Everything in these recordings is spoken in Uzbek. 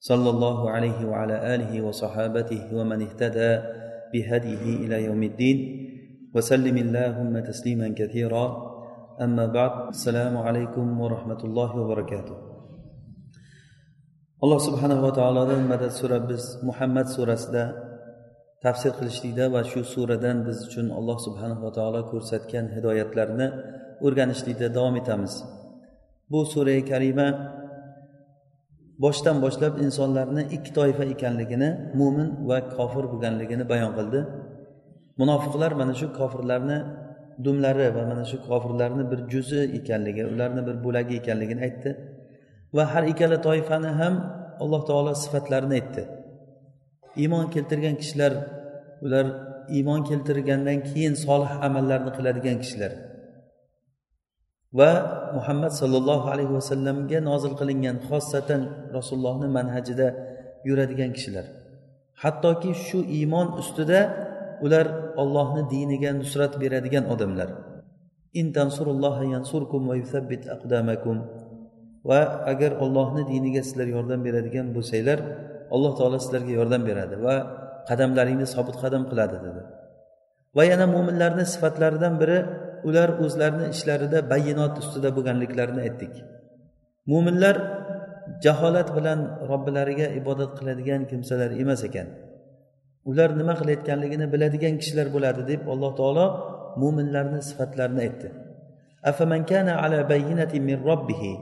صلى الله عليه وعلى آله وصحابته ومن اهتدى بهديه إلى يوم الدين وسلم اللهم تسليما كثيرا أما بعد السلام عليكم ورحمة الله وبركاته alloh subhanava taolodan madad so'rab biz muhammad surasida tafsir qilishlikda va shu suradan biz uchun alloh subhanava taolo ko'rsatgan hidoyatlarni o'rganishlikda davom etamiz bu surai karima boshdan boshlab insonlarni ikki toifa ekanligini mo'min va kofir bo'lganligini bayon qildi. Munofiqlar mana shu kofirlarni dumlari va mana shu kofirlarni bir juzi ekanligi ularni bir bo'lagi ekanligini aytdi va har ikkala toifani ham alloh taolo sifatlarini aytdi. Iymon keltirgan kishilar ular iymon keltirgandan keyin solih amallarni qiladigan kishilar. Va muhammad sollallohu alayhi vasallamga nozil qilingan xossatan rasulullohni manhajida yuradigan kishilar. Hattoki shu iymon ustida ular ollohni diniga nusrat beradigan odamlar. Va agar ollohni diniga sizlar yordam beradigan bo'lsanglar alloh taolo sizlarga yordam beradi va qadamlaringni sobit qadam qiladi dedi. Va yana mo'minlarni sifatlaridan biri ular o'zlarini ishlarida bayinot ustida bo'lganliklarini aytdik. Mo'minlar jaholat bilan robbilariga ibodat qiladigan kimsalar emas ekan. Ular nima qilayotganligini biladigan kishilar bo'ladi deb alloh taolo mo'minlarni sifatlarini aytdi. Afaman kana ala bayyinati min robbihi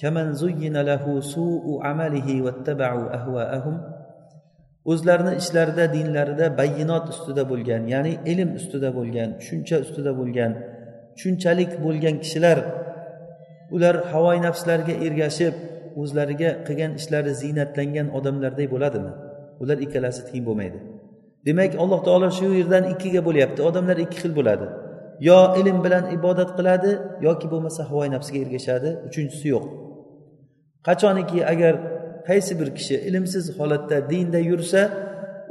kaman zuyyina lahu su'u amalihi wattaba'u ahwa'ahum o'zlarini ishlarida dinlarida bayinot ustida bo'lgan ya'ni ilm ustida bo'lgan tushuncha ustida bo'lgan tushunchalik bo'lgan kishilar ular havoyi nafslariga ergashib o'zlariga qilgan ishlari ziynatlangan odamlardek bo'ladimi? Ular ikkalasi teng bo'lmaydi. Demak alloh taolo shu yerdan ikkiga bo'lyapti. Odamlar ikki xil bo'ladi. Yo ilm bilan ibodat qiladi yoki bo'lmasa havoyi nafsiga ergashadi. Uchinchisi yo'q. Qachoniki agar qaysi bir kishi ilmsiz holatda dinda yursa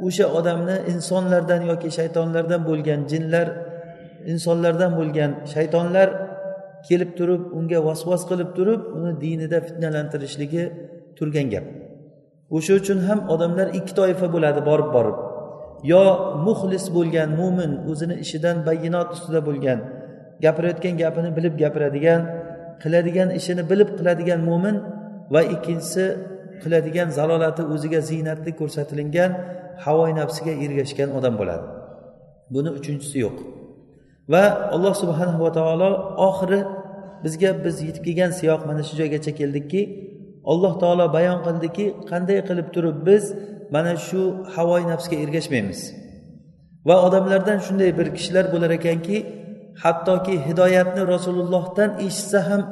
o'sha odamni insonlardan yoki shaytonlardan bo'lgan jinlar insonlardan bo'lgan shaytonlar kelib turib unga vasvas qilib turib uni dinida fitnalantirishligi turgan gap. O'sha uchun ham odamlar ikki toifa bo'ladi borib borib. Yo muxlis bo'lgan mo'min o'zini ishidan bayinot ustida bo'lgan gapirayotgan gapini bilib gapiradigan qiladigan ishini bilib qiladigan mo'min va ikkinchisi qiladigan zalolati o'ziga ziynatli ko'rsatilingan havoy nafsiga ergashgan odam bo'ladi. Buni uchinchisi yo'q. Va alloh subhanahu va taolo oxiri bizga biz yetib kelgan siyoq mana shu joygacha keldikki alloh taolo bayon qildiki qanday qilib turib biz mana shu havoy nafsga ergashmaymiz. Va odamlardan shunday bir kishilar bo'lar ekanki hattoki hidoyatni rasulullohdan eshitsa ham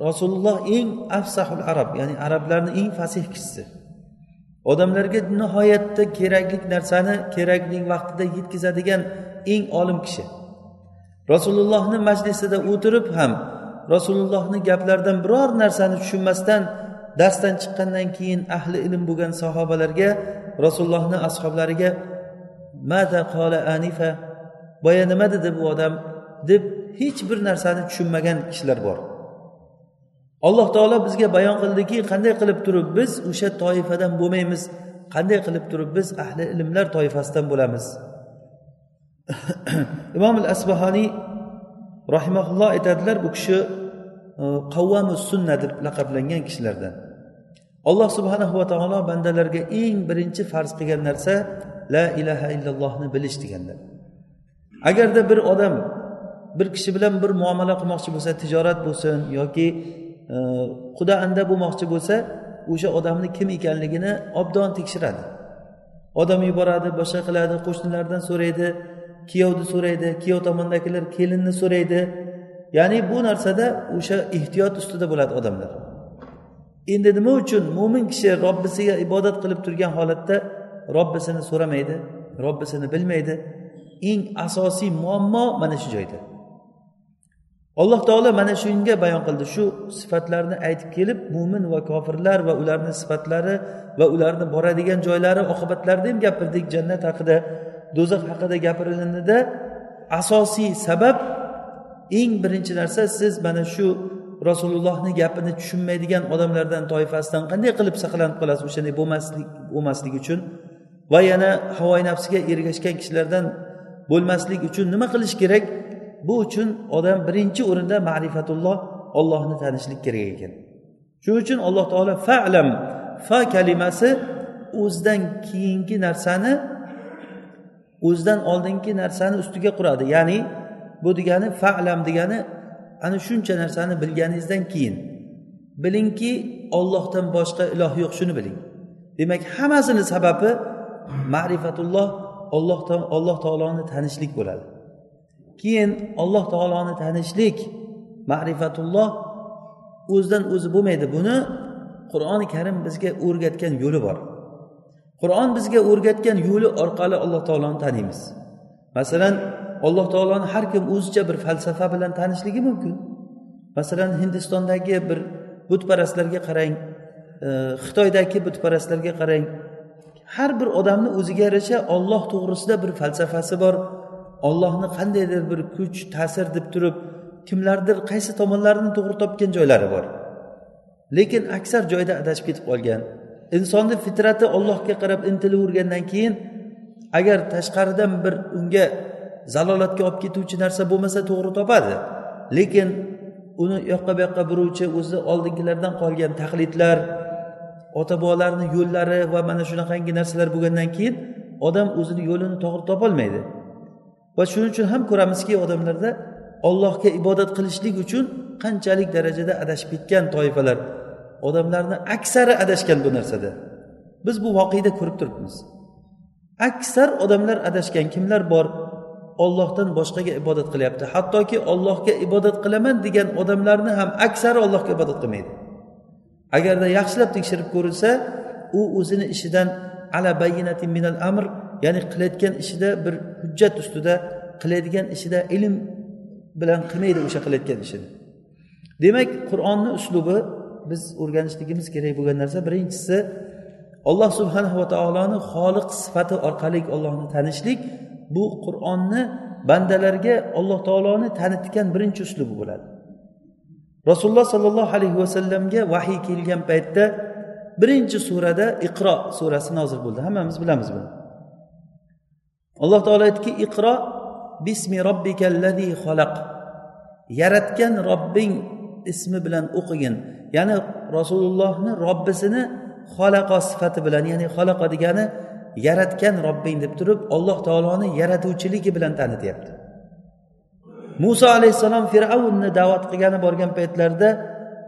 rasululloh eng afsahul arab ya'ni arablarni eng fasih kishisi. Odamlarga nihoyatda kerakli narsani kerakli vaqtida yetkazadigan eng olim kishi. Rasulullohni majlisida o'tirib ham rasulullohni gaplaridan biror narsani tushunmasdan darsdan chiqqandan keyin ahli ilm bo'lgan sahobalarga rasulullohni ashoblariga mada qola anifa? Boya nima dedi bu odam deb hech bir narsani tushunmagan kishilar bor. Alloh taolo bizga bayon qildiki qanday qilib turib biz o'sha toifadan bo'lmaymiz qanday qilib turib biz ahli ilmlar toifasidan bo'lamiz? Imom al asbahoniy rahimaulloh aytadilar bu kishi e, qavvamu sunna deb laqablangan kishilardan. Alloh subhanahu va taolo bandalarga eng birinchi farz qilgan narsa la ilaha illallohni bilish deganlar. Agarda bir odam bir kishi bilan bir muomala qilmoqchi bo'lsa tijorat bo'lsin yoki xudo anda bo'lmoqchi bo'lsa o'sha odamni kim ekanligini obdon tekshiradi. Odam yuboradi boshqa qiladi qo'shnilardan so'raydi kuyovni so'raydi kuyov tomondagilar kelinni so'raydi. Ya'ni bu narsada o'sha ehtiyot ustida bo'ladi odamlar. Endi nima uchun mo'min kishi robbisiga ibodat qilib turgan holatda robbisini so'ramaydi robbisini bilmaydi? Eng asosiy muammo mana shu joyda. Alloh taolo mana shunga bayon qildi. Shu sifatlarni aytib kelib mo'min va kofirlar va ularni sifatlari va ularni boradigan joylari oqibatlarini ham gapirdik jannat haqida. Do'zax haqida gapirilgandida asosiy sabab eng birinchi narsa siz mana shu rasulullohni gapini tushunmaydigan odamlardan toifasidan qanday qilib saqlanib qolasiz? O'shanday bo'lmaslik bo'lmaslik uchun va yana havoyi nafsiga ergashgan kishilardan bo'lmaslik uchun nima qilish kerak? Bu uchun odam birinchi o'rinda ma'rifatulloh ollohni tanishlik kerak ekan. Shuning uchun alloh taolo falam fa kalimasi o'zidan keyingi narsani o'zidan oldingi narsani ustiga quradi. Ya'ni bu degani falam degani ana shuncha narsani bilganingizdan keyin. Bilingki ollohdan boshqa iloh yo'q shuni biling. Demak hammasini sababi ma'rifatulloh olloh alloh taoloni tanishlik bo'ladi. Keyin alloh taoloni tanishlik ma'rifatulloh o'zidan o'zi bo'lmaydi. Buni qur'oni karim bizga o'rgatgan yo'li bor. Qur'on bizga o'rgatgan yo'li orqali alloh taoloni taniymiz. Masalan alloh taoloni har kim o'zicha bir falsafa bilan tanishligi mumkin. Masalan hindistondagi bir butparastlarga qarang e, xitoydagi butparastlarga qarang har bir odamni o'ziga yarasha olloh to'g'risida bir falsafasi bor. Ollohni qandaydir bir kuch ta'sir deb turib kimlardir qaysi tomonlarini to'g'ri topgan joylari bor. Lekin aksar joyda adashib ketib qolgan. Insonni fitrati ollohga qarab intilavergandan keyin agar tashqaridan bir unga zalolatga olib ketuvchi narsa bo'lmasa to'g'ri topadi. Lekin uni u yoqqa bu yoqqa buruvchi o'zi oldingilardan qolgan taqlidlar ota bobolarni yo'llari va mana shunaqangi narsalar bo'lgandan keyin odam o'zini yo'lini to'g'ri topolmaydi. Va shuning uchun ham ko'ramizki odamlarda ollohga ibodat qilishlik uchun qanchalik darajada adashib ketgan toifalar. Odamlarni aksari adashgan bu narsada. Biz bu voqeda ko'rib turibmiz. Aksar odamlar adashgan kimlar bor? Ollohdan boshqaga ibodat qilyapti. Hattoki ollohga ibodat qilaman degan odamlarni ham aksari ollohga ibodat qilmaydi. Agarda yaxshilab tekshirib ko'rilsa u o'zini ishidan ala bayinatin minal amr ya'ni qilayotgan ishida bir hujjat ustida qiladigan ishida ilm bilan qilmaydi o'sha qilayotgan ishini demak qur'onni uslubi biz o'rganishligimiz kerak bo'lgan narsa birinchisi alloh subhanahu va taoloni xoliq sifati orqali ollohni tanishlik bu qur'onni bandalarga alloh taoloni tanitgan birinchi uslubi bo'ladi. Rasululloh sollallohu alayhi vasallamga vahiy kelgan paytda birinchi surada iqro surasi nozil bo'ldi. Hammamiz bilamiz buni. Alloh taolo aytdiki iqro bismi robbikallazi xalaq. Yaratgan robbing ismi bilan o'qigin. Ya'ni rasulullohni robbisini xalaqo sifati bilan ya'ni xalaqo degani yaratgan robbing deb turib alloh taoloni yaratuvchiligi bilan tanityapti. Muso alayhissalom fir'avnni da'vat qilgani borgan paytlarida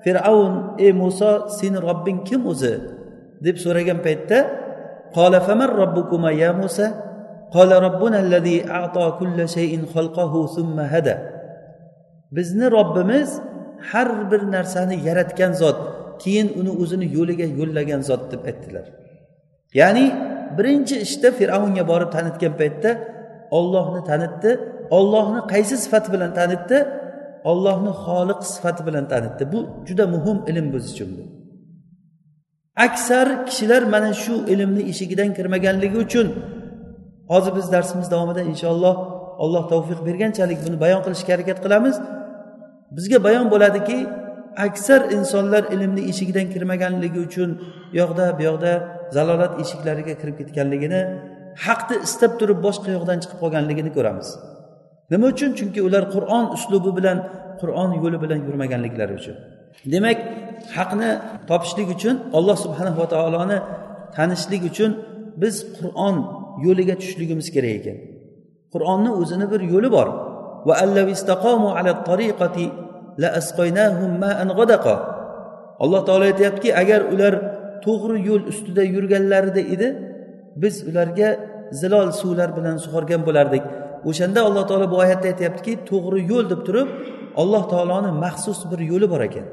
fir'avn ey muso seni robbing kim o'zi? deb so'ragan paytda qola famar robbukuma ya musa? قال robbuna allazi a'to كل شيء خلقه summa hada bizni robbimiz har bir narsani yaratgan zot keyin uni o'zini yo'liga yo'llagan zot deb aytdilar. Ya'ni birinchi ishda fir'avnga borib tanitgan paytda ollohni tanitdi ollohni qaysi sifati bilan tanitdi? Ollohni xoliq sifati bilan tanitdi. Bu juda muhim ilm biz uchun bu. Aksar kishilar mana shu ilmni eshigidan kirmaganligi uchun hozir biz darsimiz davomida inshaalloh alloh tavfiq berganchalik buni bayon qilishga harakat qilamiz. Bizga bayon bo'ladiki aksar insonlar ilmni eshigidan kirmaganligi uchun u yoqda bu yoqda zalolat eshiklariga kirib ketganligini haqni istab turib boshqa yoqdan chiqib qolganligini ko'ramiz. Nima uchun? Chunki ular qur'on uslubi bilan qur'on yo'li bilan yurmaganliklari uchun. Demak haqni topishlik uchun alloh subhanahu va taoloni tanishlik uchun biz qur'on yo'liga tushishligimiz kerak ekan. Qur'onni o'zini bir yo'li bor. Alloh taolo aytyaptiki agar ular to'g'ri yo'l ustida yurganlarida edi biz ularga zilol suvlar bilan sug'organ bo'lardik. O'shanda alloh taolo bu oyatda aytyaptiki to'g'ri yo'l deb turib alloh taoloni maxsus bir yo'li bor ekan.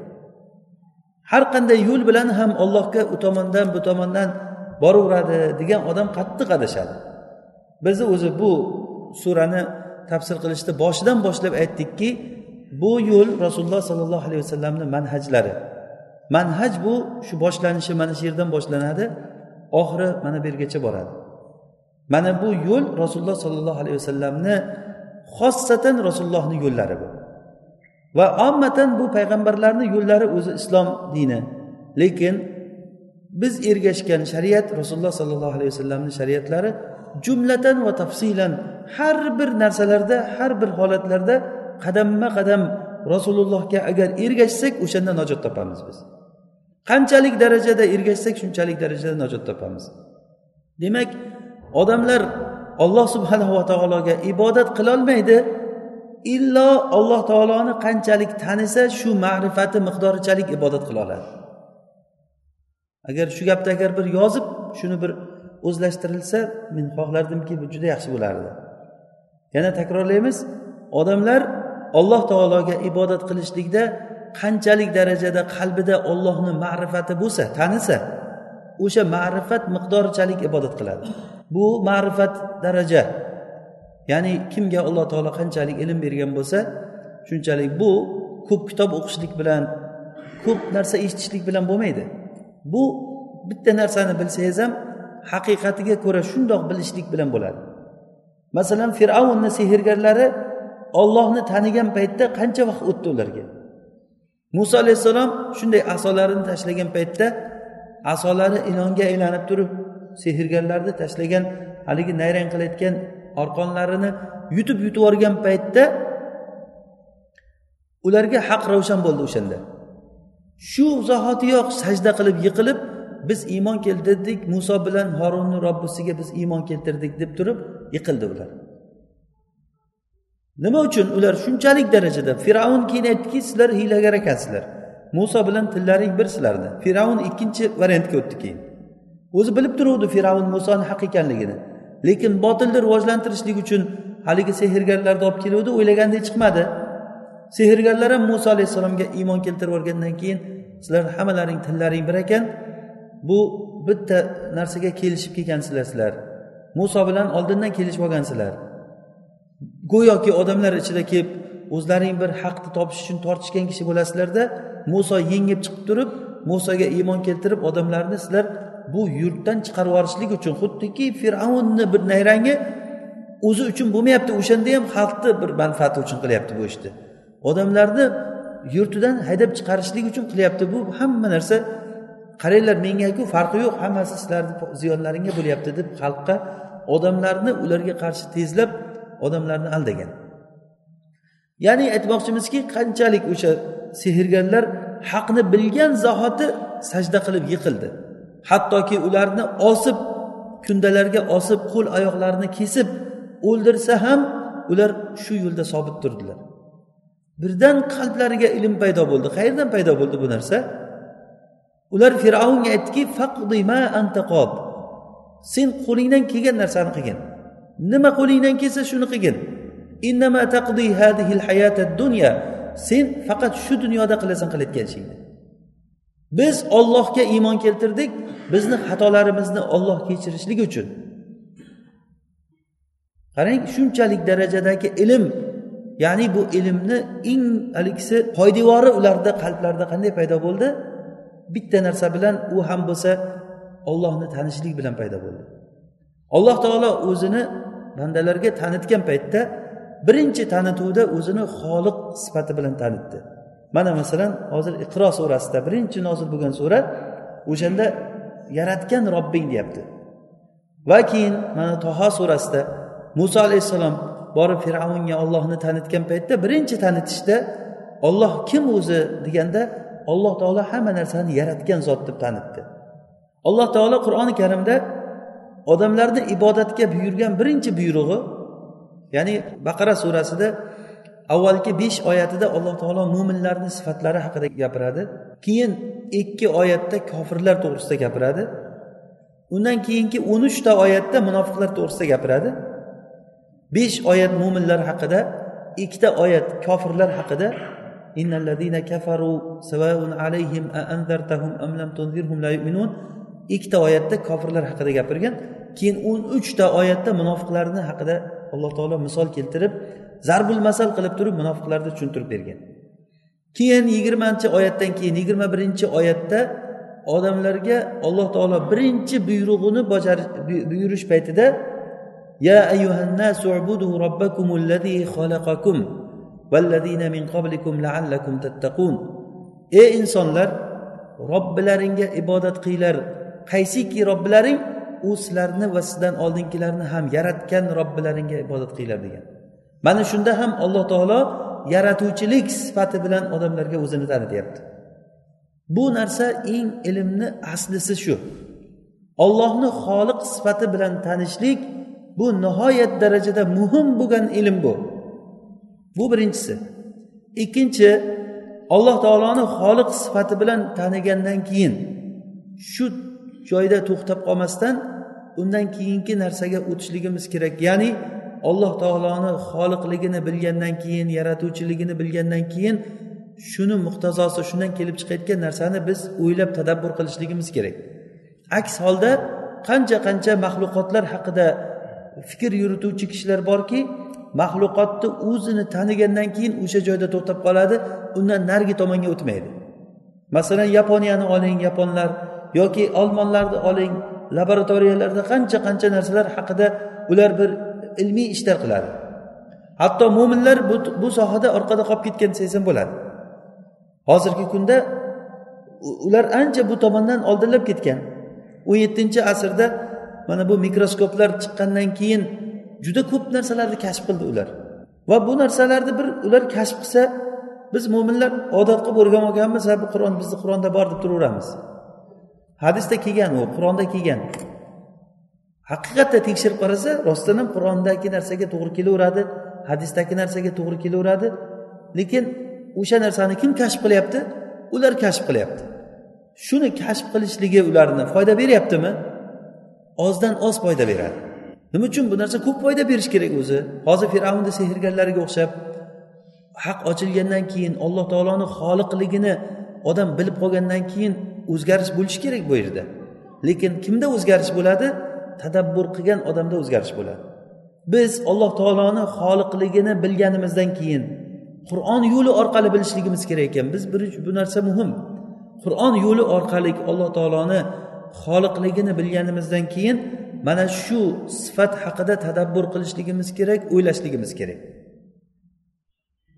Har qanday yo'l bilan ham allohga u tomondan bu tomondan boraveradi degan odam qattiq adashadi. Bizni o'zi bu surani tafsir qilishda boshidan boshlab aytdikki bu yo'l rasululloh sollallohu alayhi vasallamni manhajlari. Manhaj bu shu boshlanishi mana shu yerdan boshlanadi oxiri mana bu yergacha boradi. Mana bu yo'l rasululloh sollallohu alayhi vasallamni xossatan rasulullohni yo'llari bu. Va ommatan bu payg'ambarlarni yo'llari o'zi islom dini. Lekin biz ergashgan shariat rasululloh sollallohu alayhi vasallamni shariatlari jumlatan va tafsilan har bir narsalarda har bir holatlarda qadamma qadam rasulullohga agar ergashsak o'shanda najot topamiz biz. Qanchalik darajada ergashsak shunchalik darajada najot topamiz. Demak odamlar olloh subhanava taologa ibodat qilolmaydi illo alloh taoloni qanchalik tanisa shu ma'rifati miqdorichalik ibodat qila oladi. Agar shu gapni agar bir yozib shuni bir o'zlashtirilsa men xohlardimki bu juda yaxshi bo'lardi. Yana takrorlaymiz. Odamlar alloh taologa ibodat qilishlikda qanchalik darajada qalbida ollohni ma'rifati bo'lsa tanisa o'sha ma'rifat miqdorichalik ibodat qiladi. Bu ma'rifat daraja. Ya'ni kimga alloh taolo qanchalik ilm bergan bo'lsa shunchalik bu ko'p kitob o'qishlik bilan ko'p narsa eshitishlik bilan bo'lmaydi. Bu bitta narsani bilsangiz ham haqiqatiga ko'ra shundoq bilishlik bilan bo'ladi. Masalan fir'avnni sehrgarlari ollohni tanigan paytda qancha vaqt o'tdi ularga? Muso alayhissalom shunday asolarini tashlagan paytda asolari ilonga aylanib turib sehrgarlarni tashlagan haligi nayrang qilayotgan orqonlarini yutib yutib yuborgan paytda ularga haq ravshan bo'ldi o'shanda. Shu zahotiyoq sajda qilib yiqilib biz iymon keltirdik muso bilan horunni robbisiga biz iymon keltirdik deb turib yiqildi ular. Nima uchun? Ular shunchalik darajada. Fir'avn keyin aytdiki sizlar hiylagar ekansizlar muso bilan tillaring bir sizlarni. Fir'avn ikkinchi variantga o'tdi keyin. O'zi bilib turuvdi fir'avn musoni haq ekanligini. Lekin botilni rivojlantirishlik uchun haligi sehrgarlarni olib keluvdi o'ylagandek chiqmadi. Sehrgarlar ham muso alayhissalomga iymon keltirib yuborgandan keyin sizlar hammalaring tillaring bir ekan. Bu bitta narsaga kelishib kelgansizlar sizlar. Muso bilan oldindan kelishib olgansizlar go'yoki odamlar ichida kelib o'zlaring bir haqni topish uchun tortishgan kishi bo'lasizlarda muso yengib chiqib turib musoga iymon keltirib odamlarni sizlar bu yurtdan chiqarib yuborishlik uchun xuddiki fir'avnni bir nayrangi o'zi uchun bo'lmayapti o'shanda ham xalqni bir manfaati uchun qilyapti bu ishni. Odamlarni yurtidan haydab chiqarishlik uchun qilyapti. Bu hamma narsa qaranglar mengaku farqi yo'q. Hammasi sizlarni ziyonlaringga bo'lyapti deb xalqqa odamlarni ularga qarshi tezlab odamlarni aldagan. Ya'ni aytmoqchimizki qanchalik o'sha sehrgarlar haqni bilgan zahoti sajda qilib yiqildi. Hattoki ularni osib kundalarga osib qo'l oyoqlarini kesib o'ldirsa ham ular shu yo'lda sobit turdilar. Birdan qalblariga ilm paydo bo'ldi. Qayerdan paydo bo'ldi bu narsa? Ular fir'avnga aytdiki sen qo'lingdan kelgan narsani qilgin. Nima qo'lingdan kelsa shuni qilgin. Sen faqat shu dunyoda qilasan qilayotgan ishingni biz ollohga iymon keltirdik bizni xatolarimizni olloh kechirishligi uchun. Qarang shunchalik darajadagi ilm ya'ni bu ilmni eng haligisi poydevori ularda qalblarida qanday paydo bo'ldi? Bitta narsa bilan u ham bo'lsa ollohni tanishlik bilan paydo bo'ldi. Alloh taolo o'zini bandalarga tanitgan paytda birinchi tanituvda o'zini xoliq sifati bilan tanitdi. Mana masalan hozir iqro surasida birinchi nozil bo'lgan sura o'shanda yaratgan robbing deyapti. Va keyin mana toho surasida muso alayhissalom borib fir'avnga ollohni tanitgan paytda birinchi tanitishda olloh kim o'zi deganda alloh taolo hamma narsani yaratgan zot deb tanitdi. Alloh taolo qur'oni karimda odamlarni ibodatga buyurgan birinchi buyrug'i ya'ni baqara surasida avvalgi besh oyatida alloh taolo mo'minlarni sifatlari haqida gapiradi. Keyin ikki oyatda kofirlar to'g'risida gapiradi. Undan keyingi o'n uchta oyatda munofiqlar to'g'risida gapiradi. Besh oyat mo'minlar haqida ikkita oyat kofirlar haqida ikkita oyatda kofirlar haqida gapirgan keyin o'n uchta oyatda munofiqlarni haqida alloh taolo misol keltirib zarbul masal qilib turib munofiqlarni tushuntirib bergan. Keyin yigirmanchi oyatdan keyin yigirma birinchi oyatda odamlarga alloh taolo birinchi buyrug'ini buyurish paytida ya اعبدوا ربكم الذي خلقكم والذين min qablikum laallakum tattaqun ey insonlar robbilaringga ibodat qilinglar. Qaysiki robbilaring? U sizlarni va sizdan oldingilarni ham yaratgan robbilaringga ibodat qilinglar degan. Mana shunda ham alloh taolo yaratuvchilik sifati bilan odamlarga o'zini tanityapti. Bu narsa eng ilmni aslisi shu. Ollohni xoliq sifati bilan tanishlik bu nihoyat darajada muhim bo'lgan ilm bu. Bu birinchisi. Ikkinchi alloh taoloni xoliq sifati bilan tanigandan keyin shu joyda to'xtab qolmasdan undan keyingi narsaga o'tishligimiz kerak. Ya'ni alloh taoloni xoliqligini bilgandan keyin yaratuvchiligini bilgandan keyin shuni muqtazosi shundan kelib chiqayotgan narsani biz o'ylab tadabbur qilishligimiz kerak. Aks holda qancha qancha maxluqotlar haqida fikr yurituvchi kishilar borki maxluqotni o'zini tanigandan keyin o'sha joyda to'xtab qoladi undan narigi tomonga o'tmaydi. Masalan yaponiyani oling yaponlar yoki olmonlarni oling laboratoriyalarda qancha qancha narsalar haqida ular bir ilmiy ishlar qiladi. Hatto mo'minlar bu, bu sohada orqada qolib ketgan desangiz ham bo'ladi. Hozirgi kunda ular ancha bu tomondan oldinlab ketgan. O'n yettinchi asrda mana bu mikroskoplar chiqqandan keyin juda ko'p narsalarni kashf qildi ular. Va bu narsalarni bir ular kashf qilsa biz mo'minlar odat qilib o'rganib olganmiz ha bu qur'on bizni qur'onda bor deb turaveramiz. Hadisda kelgan u qur'onda kelgan. Haqiqatda tekshirib qarasa rostdan ham qur'ondagi narsaga to'g'ri kelaveradi hadisdagi narsaga to'g'ri kelaveradi. Lekin o'sha narsani kim kashf qilyapti? Ular kashf qilyapti. Shuni kashf qilishligi ularni foyda beryaptimi? Ozdan oz foyda beradi. Nima uchun bu narsa ko'p foyda berishi kerak o'zi? Hozir fir'avnni sehrgarlariga o'xshab haq ochilgandan keyin alloh taoloni xoliqligini odam bilib qolgandan keyin o'zgarish bo'lishi kerak bu yerda. Lekin kimda o'zgarish bo'ladi? Tadabbur qilgan odamda o'zgarish bo'ladi. Biz alloh taoloni xoliqligini bilganimizdan keyin qur'on yo'li orqali bilishligimiz kerak ekan. Biz bu narsa muhim. Qur'on yo'li orqali alloh taoloni xoliqligini bilganimizdan keyin mana shu sifat haqida tadabbur qilishligimiz kerak o'ylashligimiz kerak.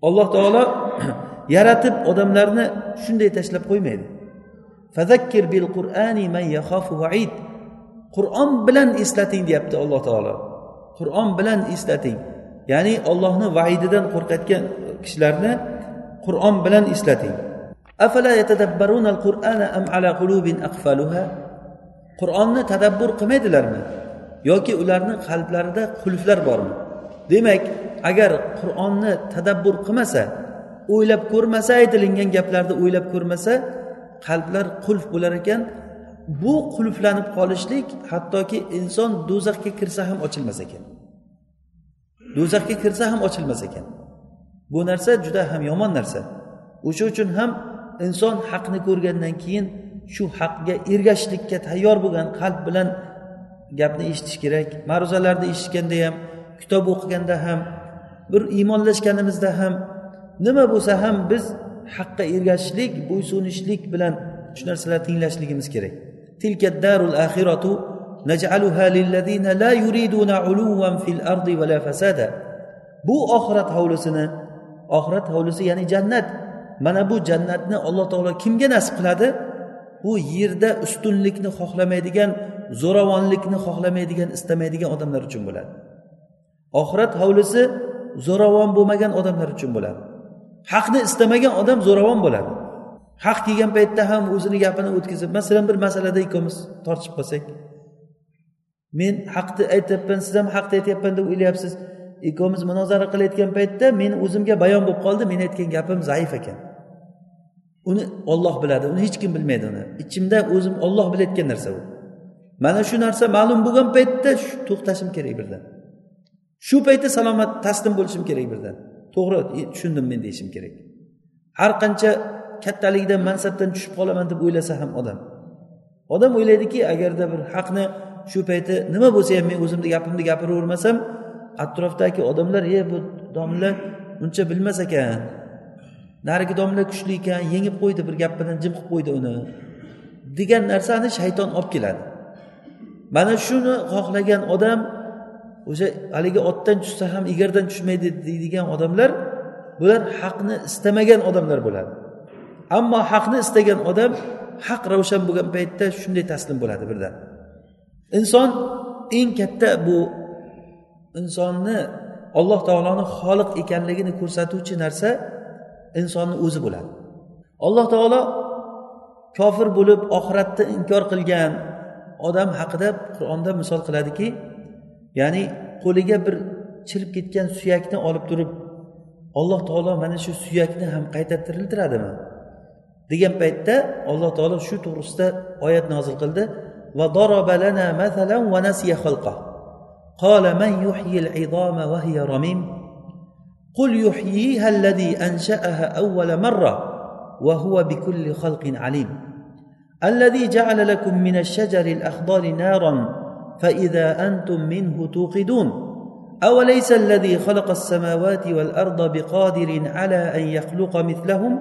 Alloh taolo yaratib odamlarni shunday tashlab qo'ymaydi. Fazakkir bil qur'ani man yaxofu vaid qur'on bilan eslating deyapti alloh taolo. Qur'on bilan eslating. Ya'ni ollohni vaididan qo'rqayotgan kishilarni qur'on bilan eslating. Afala yatadabbaruna al-qur'ana am ala qulubin aqfaluha? Qur'onni tadabbur qilmaydilarmi? Yoki ularni qalblarida qulflar bormi? Demak agar qur'onni tadabbur qilmasa o'ylab ko'rmasa aytilingan gaplarni o'ylab ko'rmasa qalblar qulf bo'lar ekan. Bu qulflanib qolishlik hattoki inson do'zaxga kirsa ham ochilmas ekan. Do'zaxga kirsa ham ochilmas ekan. Bu narsa juda ham yomon narsa. O'sha uchun ham inson haqni ko'rgandan keyin shu haqga ergashishlikka tayyor bo'lgan qalb bilan gapni eshitish kerak ma'ruzalarni eshitganda ham kitob o'qiganda ham bir iymonlashganimizda ham nima bo'lsa ham biz haqqa ergashishlik bo'ysunishlik bilan shu narsalarni tinglashligimiz kerak. Tilka darul axiratu naj'aluha lillazina la yuriduna uluwan fil ardi va la fasada. Bu oxirat hovlisini oxirat hovlisi ya'ni jannat mana bu jannatni alloh taolo kimga nasib qiladi? Bu yerda ustunlikni xohlamaydigan zo'ravonlikni xohlamaydigan istamaydigan odamlar uchun bo'ladi. Oxirat hovlisi zo'ravon bo'lmagan odamlar uchun bo'ladi. Haqni istamagan odam zo'ravon bo'ladi. Haq kelgan paytda ham o'zini gapini o'tkazib masalan bir masalada ikkovimiz tortishib qolsak men haqni aytyapman siz ham haqni aytyapman deb o'ylayapsiz. Ikkovimiz munozara qilayotgan paytda men o'zimga bayon bo'lib qoldi men aytgan gapim zaif ekan. Uni olloh biladi uni hech kim bilmaydi uni. Ichimda o'zim olloh bilayotgan narsa u mana shu narsa ma'lum bo'lgan paytda to'xtashim kerak birdan. Shu paytda salomat taslim bo'lishim kerak birdan. To'g'ri e, tushundim men deyishim kerak. Har qancha kattalikdan mansabdan tushib qolaman deb o'ylasa ham odam. Odam o'ylaydiki agarda bir haqni shu payti nima bo'lsa ham men o'zimni gapimni gapiravermasam atrofdagi odamlar e bu domla uncha bilmas ekan. Narigi domla kuchli ekan yengib qo'ydi bir gap bilan jim qilib qo'ydi uni. Degan narsani shayton olib keladi. Mana shuni xohlagan odam o'sha haligi otdan tushsa ham egardan tushmaydi deydigan odamlar bular haqni istamagan odamlar bo'ladi. Ammo haqni istagan odam haq ravshan bo'lgan paytda shunday taslim bo'ladi birdan. Inson eng katta bu insonni alloh taoloni xoliq ekanligini ko'rsatuvchi narsa insonni o'zi bo'ladi. Alloh taolo kofir bo'lib oxiratni inkor qilgan odam haqida qur'onda misol qiladiki ya'ni qo'liga bir chirib ketgan suyakni olib turib alloh taolo mana shu suyakni ham qayta tiriltiradimi degan paytda alloh taolo shu to'g'risida oyat nozil qildi. Va lana masalan va nasiya qala man yuhyil idoma hiya ramim. قل يحييها الذي انشاها اول مره وهو بكل خلق عليم. الذي جعل لكم من الشجر الاخضر نارا فاذا أنتم منه توقدون. اوليس الذي خلق السماوات والارض بقادر على ان يخلق مثلهم؟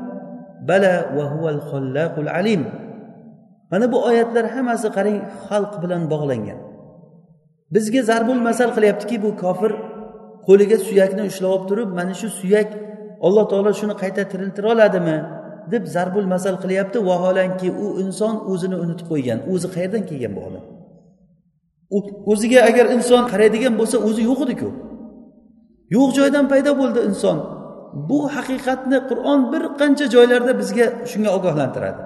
بلى وهو الخلاق العليم. mana bu oyatlar hammasi xalq bilan bog'langan bizga zarbul masal qilyaptiki bu kofir qo'liga suyakni ushlab olib turib mana shu suyak alloh taolo shuni qayta tiriltira oladimi? deb zarbul masal qilyapti. Vaholanki u inson o'zini unutib qo'ygan. O'zi qayerdan kelgan bu odam? O'ziga agar inson qaraydigan bo'lsa o'zi yo'q ediku. Yo'q joydan paydo bo'ldi inson. Bu haqiqatni qur'on bir qancha joylarda bizga shunga ogohlantiradi.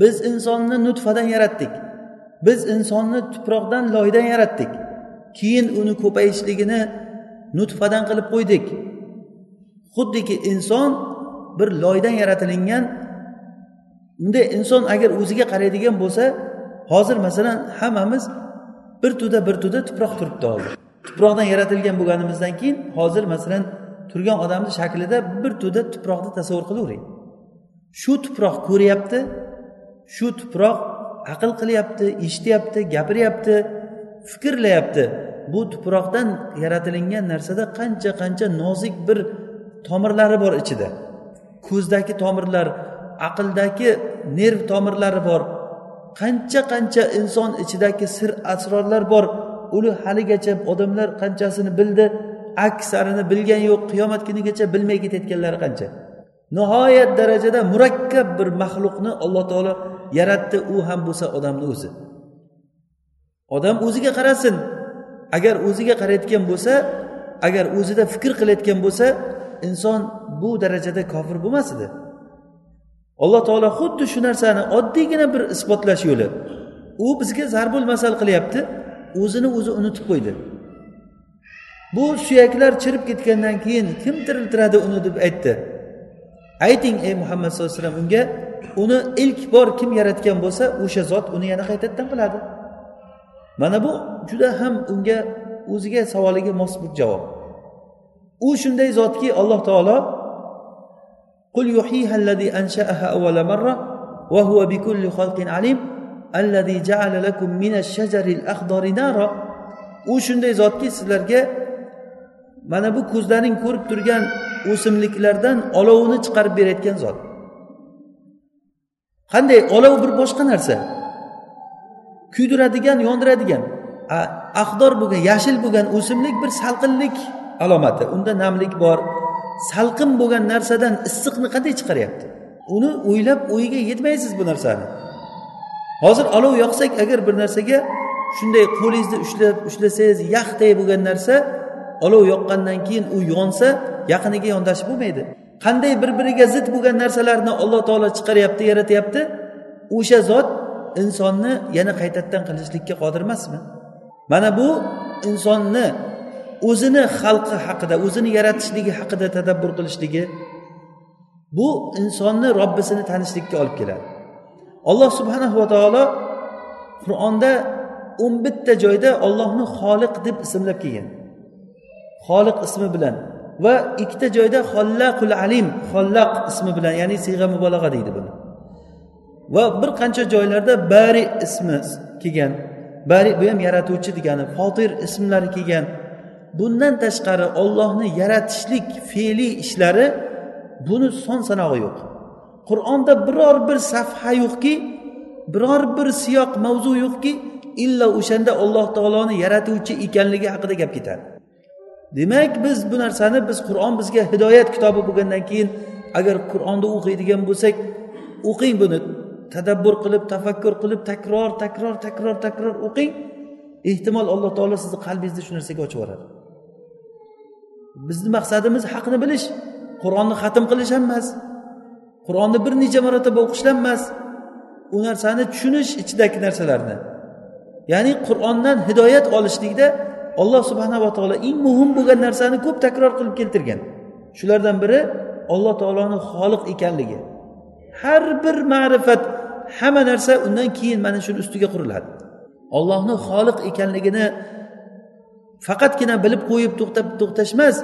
Biz insonni nutfadan yaratdik. Biz insonni tuproqdan loydan yaratdik. Keyin uni ko'payishligini nutfadan qilib qo'ydik. Xuddiki inson bir loydan yaratilingan unda inson agar o'ziga qaraydigan bo'lsa hozir masalan hammamiz bir tuda bir tuda tuproq turibdi hozir. Tuproqdan yaratilgan bo'lganimizdan keyin hozir masalan turgan odamni shaklida bir tuda tuproqni tasavvur qilavering shu tuproq ko'ryapti shu tuproq aql qilyapti eshityapti gapiryapti fikrlayapti. Bu tuproqdan yaratilingan narsada qancha qancha nozik bir tomirlari bor ichida. Ko'zdagi tomirlar aqldagi nerv tomirlari bor. Qancha qancha inson ichidagi sir asrorlar bor. Uni haligacha odamlar qanchasini bildi aksarini bilgani yo'q qiyomat kunigacha bilmay ketayotganlari qancha. Nihoyat darajada murakkab bir maxluqni alloh taolo yaratdi u ham bo'lsa odamni o'zi. Odam o'ziga qarasin agar o'ziga qarayotgan bo'lsa agar o'zida fikr qilayotgan bo'lsa inson bu darajada kofir bo'lmas edi. Alloh taolo xuddi shu narsani oddiygina bir isbotlash yo'li. U bizga zarbul masal qilyapti o'zini o'zi unutib qo'ydi. Bu suyaklar chirib ketgandan keyin kim tiriltiradi uni deb aytdi. Ayting ey muhammad sallallohu alayhi vasallam unga uni ilk bor kim yaratgan bo'lsa o'sha zot uni yana qaytadan qiladi mana bu juda ham unga o'ziga savoliga mos bir javob u shunday zotki alloh taolo قل يحييها الذي أنشأها أول مرة وهو بكل خلق عليم الذي جعل لكم من الشجر الأخضر نارا u shunday zotki sizlarga mana bu ko'zlaring ko'rib turgan o'simliklardan olovni chiqarib berayotgan zot qanday olov bir boshqa narsa Kuydiradigan yondiradigan. Ahdor bo'lgan yashil bo'lgan o'simlik bir salqinlik alomati. Unda namlik bor. Salqin bo'lgan narsadan issiqni qanday chiqaryapti? Uni o'ylab o'yiga yetmaysiz bu narsani. Hozir olov yoqsak agar bir narsaga shunday qo'lingizni ushlab ushlasangiz yaxday bo'lgan narsa olov yoqqandan keyin u yonsa yaqiniga yondashib bo'lmaydi. Qanday bir biriga zid bo'lgan narsalarni alloh taolo chiqaryapti yaratyapti o'sha zot insonni yana qaytadan qilishlikka qodir emasmi? Mana bu insonni o'zini xalqi haqida o'zini yaratishligi haqida tadabbur qilishligi bu insonni robbisini tanishlikka olib keladi. Alloh subhanahu va taolo qur'onda o'n bitta joyda ollohni xoliq deb ismlab kelgan. Xoliq ismi bilan va ikkita joyda xollaqul alim xollaq ismi bilan ya'ni siyg'a mubolag'a deydi buni. Va bir qancha joylarda bari ismi kelgan. Bari bu ham yaratuvchi degani fotir ismlari kelgan. Bundan tashqari ollohni yaratishlik fe'liy ishlari buni son sanog'i yo'q. Qur'onda biror bir safha yo'qki biror bir siyoq mavzu yo'qki illo o'shanda alloh taoloni yaratuvchi ekanligi haqida gap ketadi. Demak biz bu narsani biz qur'on bizga hidoyat kitobi bo'lgandan keyin agar qur'onni o'qiydigan bo'lsak o'qing buni. Tadabbur qilib tafakkur qilib takror takror takror takror o'qing. Ehtimol alloh taolo sizni qalbingizni shu narsaga ochib yuboradi. Bizni maqsadimiz haqni bilish qur'onni xatm qilish ham emas. Qur'onni bir necha marotaba o'qish ham emas u narsani tushunish ichidagi narsalarni. Ya'ni qur'ondan hidoyat olishlikda alloh subhanava taolo eng muhim bo'lgan narsani ko'p takror qilib keltirgan. Shulardan biri alloh taoloni xoliq ekanligi. Har bir ma'rifat hamma narsa undan keyin mana shuni ustiga quriladi. Ollohni xoliq ekanligini faqatgina bilib qo'yib to'xtab to'xtash emas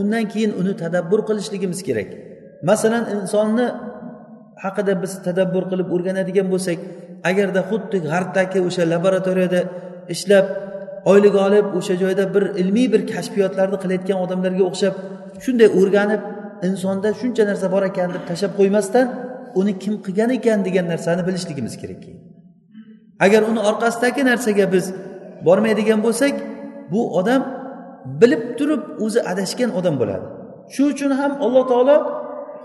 undan keyin uni tadabbur qilishligimiz kerak. Masalan insonni haqida biz tadabbur qilib o'rganadigan bo'lsak agarda xuddi g'arbdagi o'sha laboratoriyada ishlab oylik olib o'sha joyda bir ilmiy bir kashfiyotlarni qilayotgan odamlarga o'xshab shunday o'rganib insonda shuncha narsa bor ekan deb tashlab qo'ymasdan uni kim qilgan ekan degan narsani bilishligimiz kerak agar uni orqasidagi narsaga biz bormaydigan bo'lsak bu odam bilib turib o'zi adashgan odam bo'ladi. Shu uchun ham alloh taolo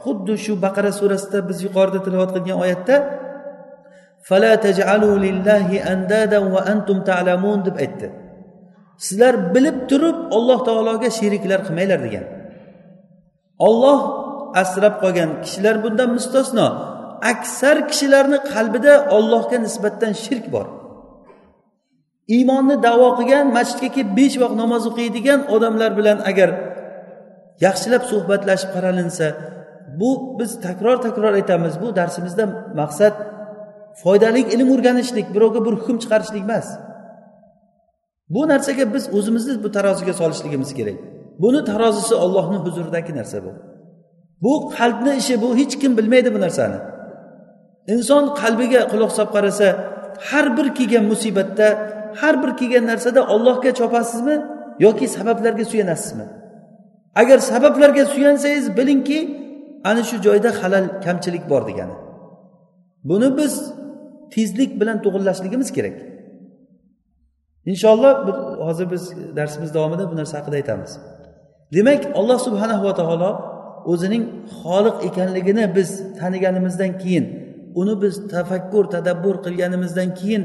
xuddi shu baqara surasida biz yuqorida tilovat qilgan oyatda fala taj'alulillahi andadaw antum ta'lamun deb aytdi. Sizlar bilib turib alloh taologa sheriklar qilmanglar degan. Olloh asrab qolgan kishilar bundan mustasno. Aksar kishilarni qalbida ollohga nisbatan shirk bor. Iymonni davo qilgan masjidga kelib besh vaqt namoz o'qiydigan odamlar bilan agar yaxshilab suhbatlashib qaralinsa bu biz takror takror aytamiz bu darsimizda maqsad foydali ilm o'rganishlik birovga bir hukm chiqarishlik emas. Bu narsaga biz o'zimizni bu taroziga solishligimiz kerak. Buni tarozisi ollohni huzuridagi narsa bu. Bu qalbni ishi bu hech kim bilmaydi bu narsani. Inson qalbiga quloq solib qarasa har bir kelgan musibatda har bir kelgan narsada ollohga chopasizmi yoki sabablarga suyanasizmi? Agar sabablarga suyansangiz bilingki ana shu joyda halal kamchilik bor degani. Buni biz tezlik bilan to'g'irlashligimiz kerak. Inshaalloh hozir biz darsimiz davomida bu narsa haqida aytamiz. Demak alloh subhanahu va taolo o'zining xoliq ekanligini biz taniganimizdan keyin uni biz tafakkur tadabbur qilganimizdan keyin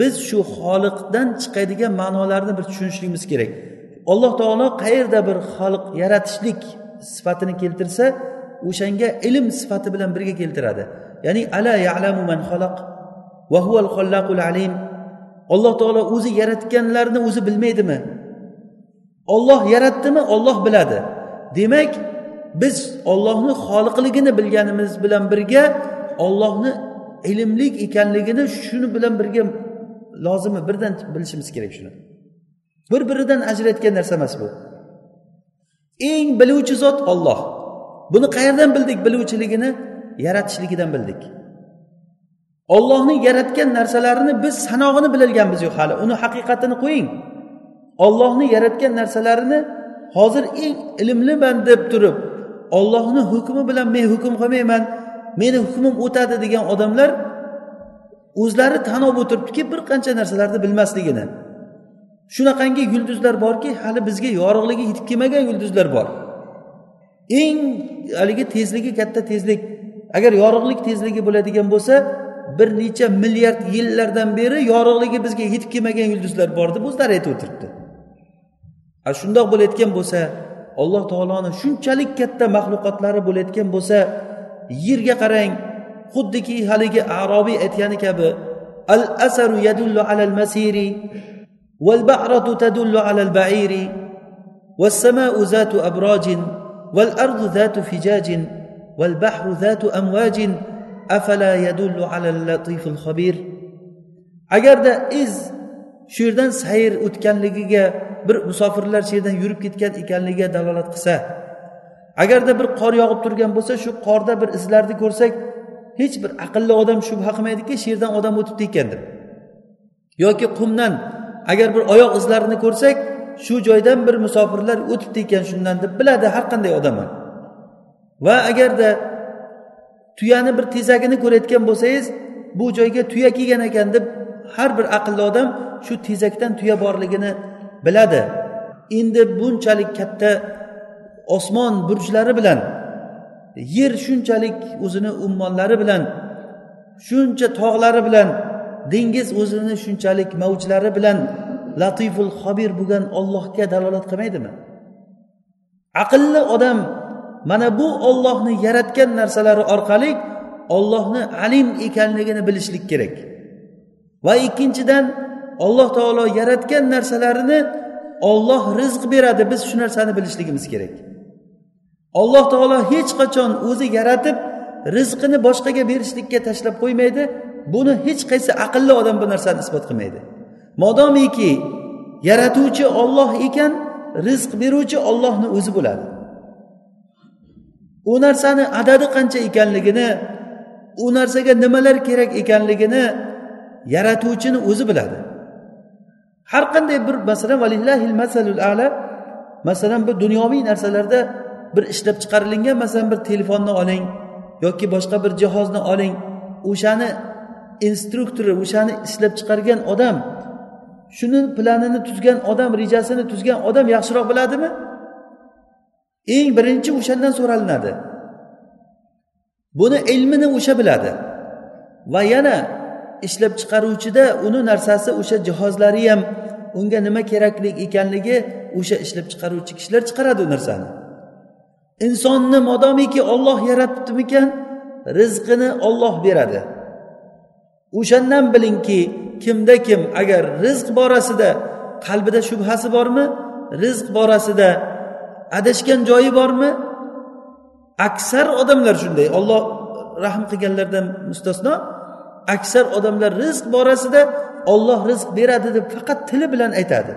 biz shu xoliqdan chiqadigan ma'nolarni bir tushunishligimiz kerak. Alloh taolo qayerda bir xalq yaratishlik sifatini keltirsa o'shanga ilm sifati bilan birga keltiradi. Ya'ni ala ya'lamu man xalaq va huval xollaqul alim. Alloh taolo o'zi yaratganlarni o'zi bilmaydimi? Olloh yaratdimi? Olloh biladi. Demak biz ollohni xoliqligini bilganimiz bilan birga ollohni ilmlik ekanligini shuni bilan birga lozimi birdan bilishimiz kerak shuni. Bir biridan ajrayotgan narsa emas bu. Eng biluvchi zot olloh buni qayerdan bildik biluvchiligini? Yaratishligidan bildik. Ollohni yaratgan narsalarini biz sanog'ini bilolganmiz yo'q hali. Uni haqiqatini qo'ying. Ollohni yaratgan narsalarini hozir eng ilmliman deb turib ollohni hukmi bilan men hukm qilmayman meni hukmim o'tadi degan odamlar o'zlari tan olib o'tiribdiki bir qancha narsalarni bilmasligini. Shunaqangi yulduzlar borki hali bizga yorug'ligi yetib kelmagan yulduzlar bor. Eng haligi tezligi katta tezlik. Agar yorug'lik tezligi bo'ladigan bo'lsa bir necha milliard yillardan beri yorug'ligi bizga yetib kelmagan yulduzlar bor deb o'zlari aytib o'tiribdi. A shundoq bo'layotgan bo'lsa alloh taoloni shunchalik katta maxluqotlari bo'layotgan bo'lsa yerga qarang xuddiki haligi arobiy aytgani kabi al asaru yadullu alal masiri val ba'ratu tadullu alal bairi was samau zatu abrojin val ardu zatu fijajin val bahru zatu amvajin afala yadullu alal latiful xabir agarda iz shu yerdan sayr o'tganligiga bir musofirlar shu yerdan yurib ketgan ekanligiga dalolat qilsa agarda bir qor yog'ib turgan bo'lsa shu qorda bir izlarni ko'rsak hech bir aqlli odam shubha qilmaydiki shu yerdan odam o'tibdi ekan deb. Yoki qumdan agar bir oyoq izlarini ko'rsak shu joydan bir musofirlar o'tibdi ekan shundan deb biladi har qanday odam ham. Va agarda tuyani bir tezagini ko'rayotgan bo'lsangiz bu joyga tuya kelgan ekan deb har bir aqlli odam shu tezakdan tuya borligini biladi. Endi bunchalik katta osmon burjlari bilan yer shunchalik o'zini ummonlari bilan shuncha tog'lari bilan dengiz o'zini shunchalik mavjlari bilan latiful xobir bo'lgan ollohga dalolat qilmaydimi? Aqlli odam mana bu ollohni yaratgan narsalari orqali ollohni alim ekanligini bilishlik kerak. Va ikkinchidan alloh taolo yaratgan narsalarini olloh rizq beradi. Biz shu narsani bilishligimiz kerak. Alloh taolo hech qachon o'zi yaratib rizqini boshqaga berishlikka tashlab qo'ymaydi. Buni hech qaysi aqlli odam bu narsani isbot qilmaydi. Modomiki yaratuvchi olloh ekan rizq beruvchi ollohni o'zi bo'ladi. U narsani adadi qancha ekanligini u narsaga nimalar kerak ekanligini yaratuvchini o'zi biladi. Har qanday bir masalan valillahil masalul ala masalan bir dunyoviy narsalarda bir ishlab chiqarilgan masalan bir telefonni oling yoki boshqa bir jihozni oling. O'shani instruktori o'shani ishlab chiqargan odam shuni planini tuzgan odam rejasini tuzgan odam yaxshiroq biladimi? Eng birinchi o'shandan so'ralinadi. Buni ilmini o'sha biladi. Va yana ishlab chiqaruvchida uni narsasi o'sha jihozlari ham unga nima kerakli ekanligi o'sha ishlab chiqaruvchi kishilar chiqaradi u narsani. Insonni modomiki olloh yaratibdimikan rizqini olloh beradi. O'shandan bilingki kimda kim agar rizq borasida qalbida shubhasi bormi rizq borasida adashgan joyi bormi? Aksar odamlar shunday olloh rahm qilganlardan mustasno. Aksar odamlar rizq borasida olloh rizq beradi deb faqat tili bilan aytadi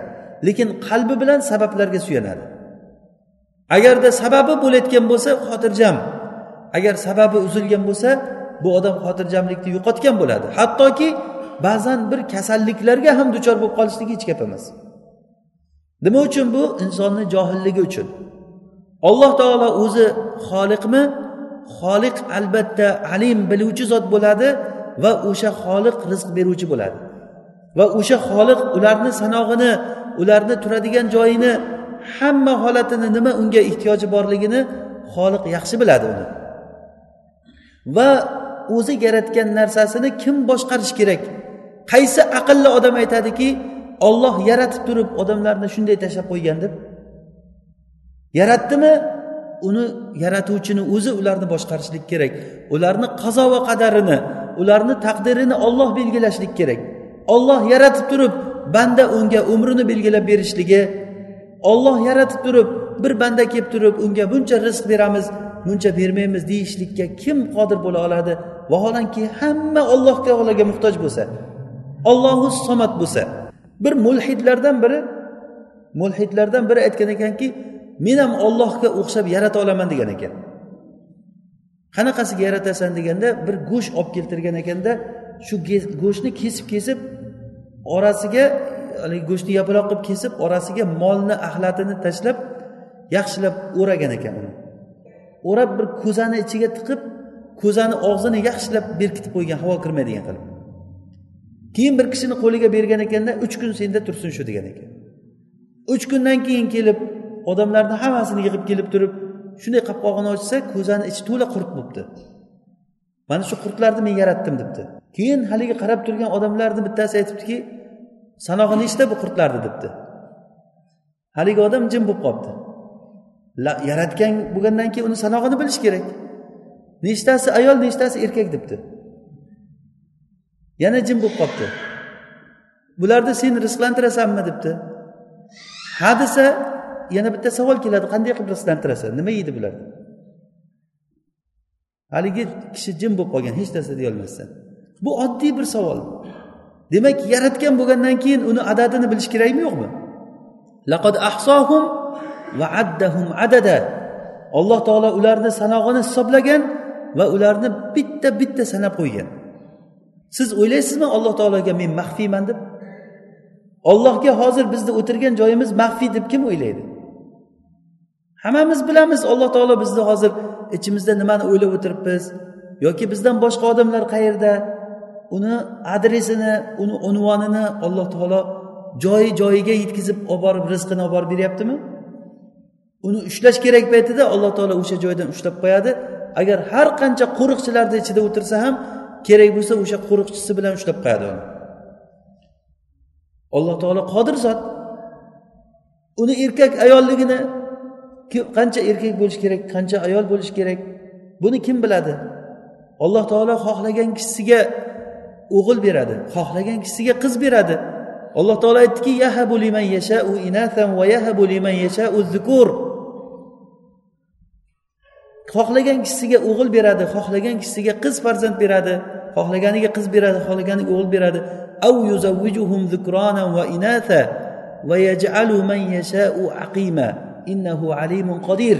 lekin qalbi bilan sabablarga suyanadi. Agarda sababi bo'layotgan bo'lsa xotirjam. Agar sababi uzilgan bo'lsa bu odam xotirjamlikni yo'qotgan bo'ladi. Hattoki ba'zan bir kasalliklarga ham duchor bo'lib qolishligi hech gap emas. Nima uchun bu? Insonni johilligi uchun. Alloh taolo o'zi xoliqmi? Xoliq albatta alim biluvchi zot bo'ladi. Va o'sha xoliq rizq beruvchi bo'ladi. Va o'sha xoliq ularni sanog'ini ularni turadigan joyini hamma holatini nima unga ehtiyoji borligini xoliq yaxshi biladi uni. Va o'zi yaratgan narsasini kim boshqarish kerak? Qaysi aqlli odam aytadiki olloh yaratib turib odamlarni shunday tashlab qo'ygan deb? Yaratdimi? Uni yaratuvchini o'zi ularni boshqarishlik kerak. Ularni qazo va qadarini ularni taqdirini olloh belgilashlik kerak. Olloh yaratib turib banda unga umrini belgilab berishligi olloh yaratib turib bir banda kelib turib unga buncha rizq beramiz buncha bermaymiz deyishlikka kim qodir bo'la oladi? Vaholanki hamma olloh taologa muhtoj bo'lsa ollohu somat bo'lsa. Bir mulhidlardan biri mulhidlardan biri aytgan ekanki men ham ollohga o'xshab yarata olaman degan ekan. Qanaqasiga yaratasan deganda bir go'sht olib keltirgan ekanda shu go'shtni kesib kesib orasiga haligi go'shtni yapaloq qilib kesib orasiga molni axlatini tashlab yaxshilab o'ragan ekan uni. O'rab bir ko'zani ichiga tiqib ko'zani og'zini yaxshilab berkitib qo'ygan havo kirmaydigan qilib. Keyin bir kishini qo'liga bergan ekanda uch kun senda tursin shu degan ekan. Uch kundan keyin kelib odamlarni hammasini yig'ib kelib turib shunday qopqog'ini ochsa ko'zani ichi to'la qurt bo'libdi. Mana shu qurtlarni men yaratdim debdi. Keyin haligi qarab turgan odamlarni bittasi aytibdiki sanog'i nechta bu qurtlarni debdi. Haligi odam jim bo'lib qolibdi. Yaratgan bo'lgandan keyin uni sanog'ini bilish kerak. Nechtasi ayol nechtasi erkak debdi. Yana jim bo'lib qolibdi. Bularni sen rizqlantirasanmi debdi. Ha desa yana bitta savol keladi. Qanday qilib rizqlantirasan nima yeydi bular? Haligi kishi jim bo'lib qolgan hech narsa deyolmasdan. Bu oddiy bir savol. Demak yaratgan bo'lgandan keyin uni adadini bilish kerakmi yo'qmi? Laqad ahsohum va addahum adada. Alloh taolo ularni sanog'ini hisoblagan va ularni bitta bitta sanab qo'ygan. Siz o'ylaysizmi alloh taologa men maxfiyman deb? Ollohga hozir bizni o'tirgan joyimiz maxfiy deb kim o'ylaydi? Hammamiz bilamiz alloh taolo bizni hozir ichimizda nimani o'ylab o'tiribmiz? Yoki bizdan boshqa odamlar qayerda? Uni adresini uni unvonini alloh taolo joyi joyiga yetkazib olib borib rizqini olib borib beryaptimi? Uni ushlash kerak paytida alloh taolo o'sha joydan ushlab qo'yadi. Agar har qancha qo'riqchilarni ichida o'tirsa ham kerak bo'lsa o'sha qo'riqchisi bilan ushlab qo'yadi uni. Alloh taolo qodir zot. Uni erkak ayolligini qancha erkak bo'lishi kerak qancha ayol bo'lishi kerak buni kim biladi? Alloh taolo xohlagan kishisiga o'g'il beradi xohlagan kishisiga qiz beradi. Alloh taolo aytdiki yahabu liman u inasan va yahabu liman yashau zukur. Xohlagan kishisiga o'g'il beradi xohlagan kishisiga qiz farzand beradi xohlaganiga qiz beradi xohlaganiga o'g'il beradi. Av yuzavvijuhum zikrona va inatha va yaj'alu man yashau aqima. innahu alimun qodir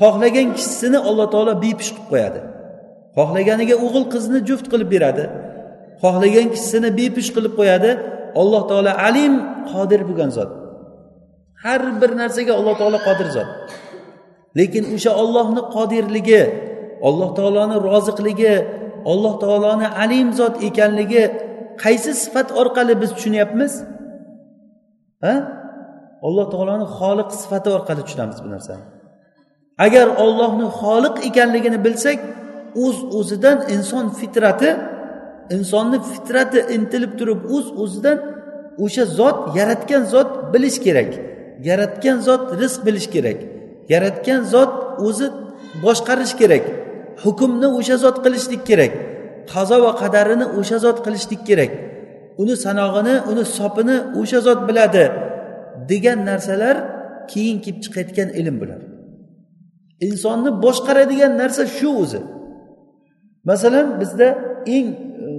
xohlagan kishisini alloh taolo bepish qilib qo'yadi. Xohlaganiga o'g'il qizni juft qilib beradi. Xohlagan kishisini bepish qilib qo'yadi. Alloh taolo alim qodir bo'lgan zot. Har bir narsaga alloh taolo qodir zot. Lekin o'sha ollohni qodirligi alloh taoloni roziqligi alloh taoloni alim zot ekanligi qaysi sifat orqali biz tushunyapmiz? Ha? Alloh taoloni xoliq sifati orqali tushunamiz bu narsani. Agar ollohni xoliq ekanligini bilsak o'z uz o'zidan inson fitrati insonni fitrati intilib turib o'z uz o'zidan o'sha zot yaratgan zot bilish kerak. Yaratgan zot rizq bilish kerak. Yaratgan zot o'zi boshqarish kerak. Hukmni o'sha zot qilishlik kerak. Qazo va qadarini o'sha zot qilishlik kerak. Uni sanog'ini uni sopini o'sha zot biladi. Degan narsalar keyin kelib chiqayotgan ilm bular. Insonni boshqaradigan narsa shu o'zi. Masalan bizda eng e,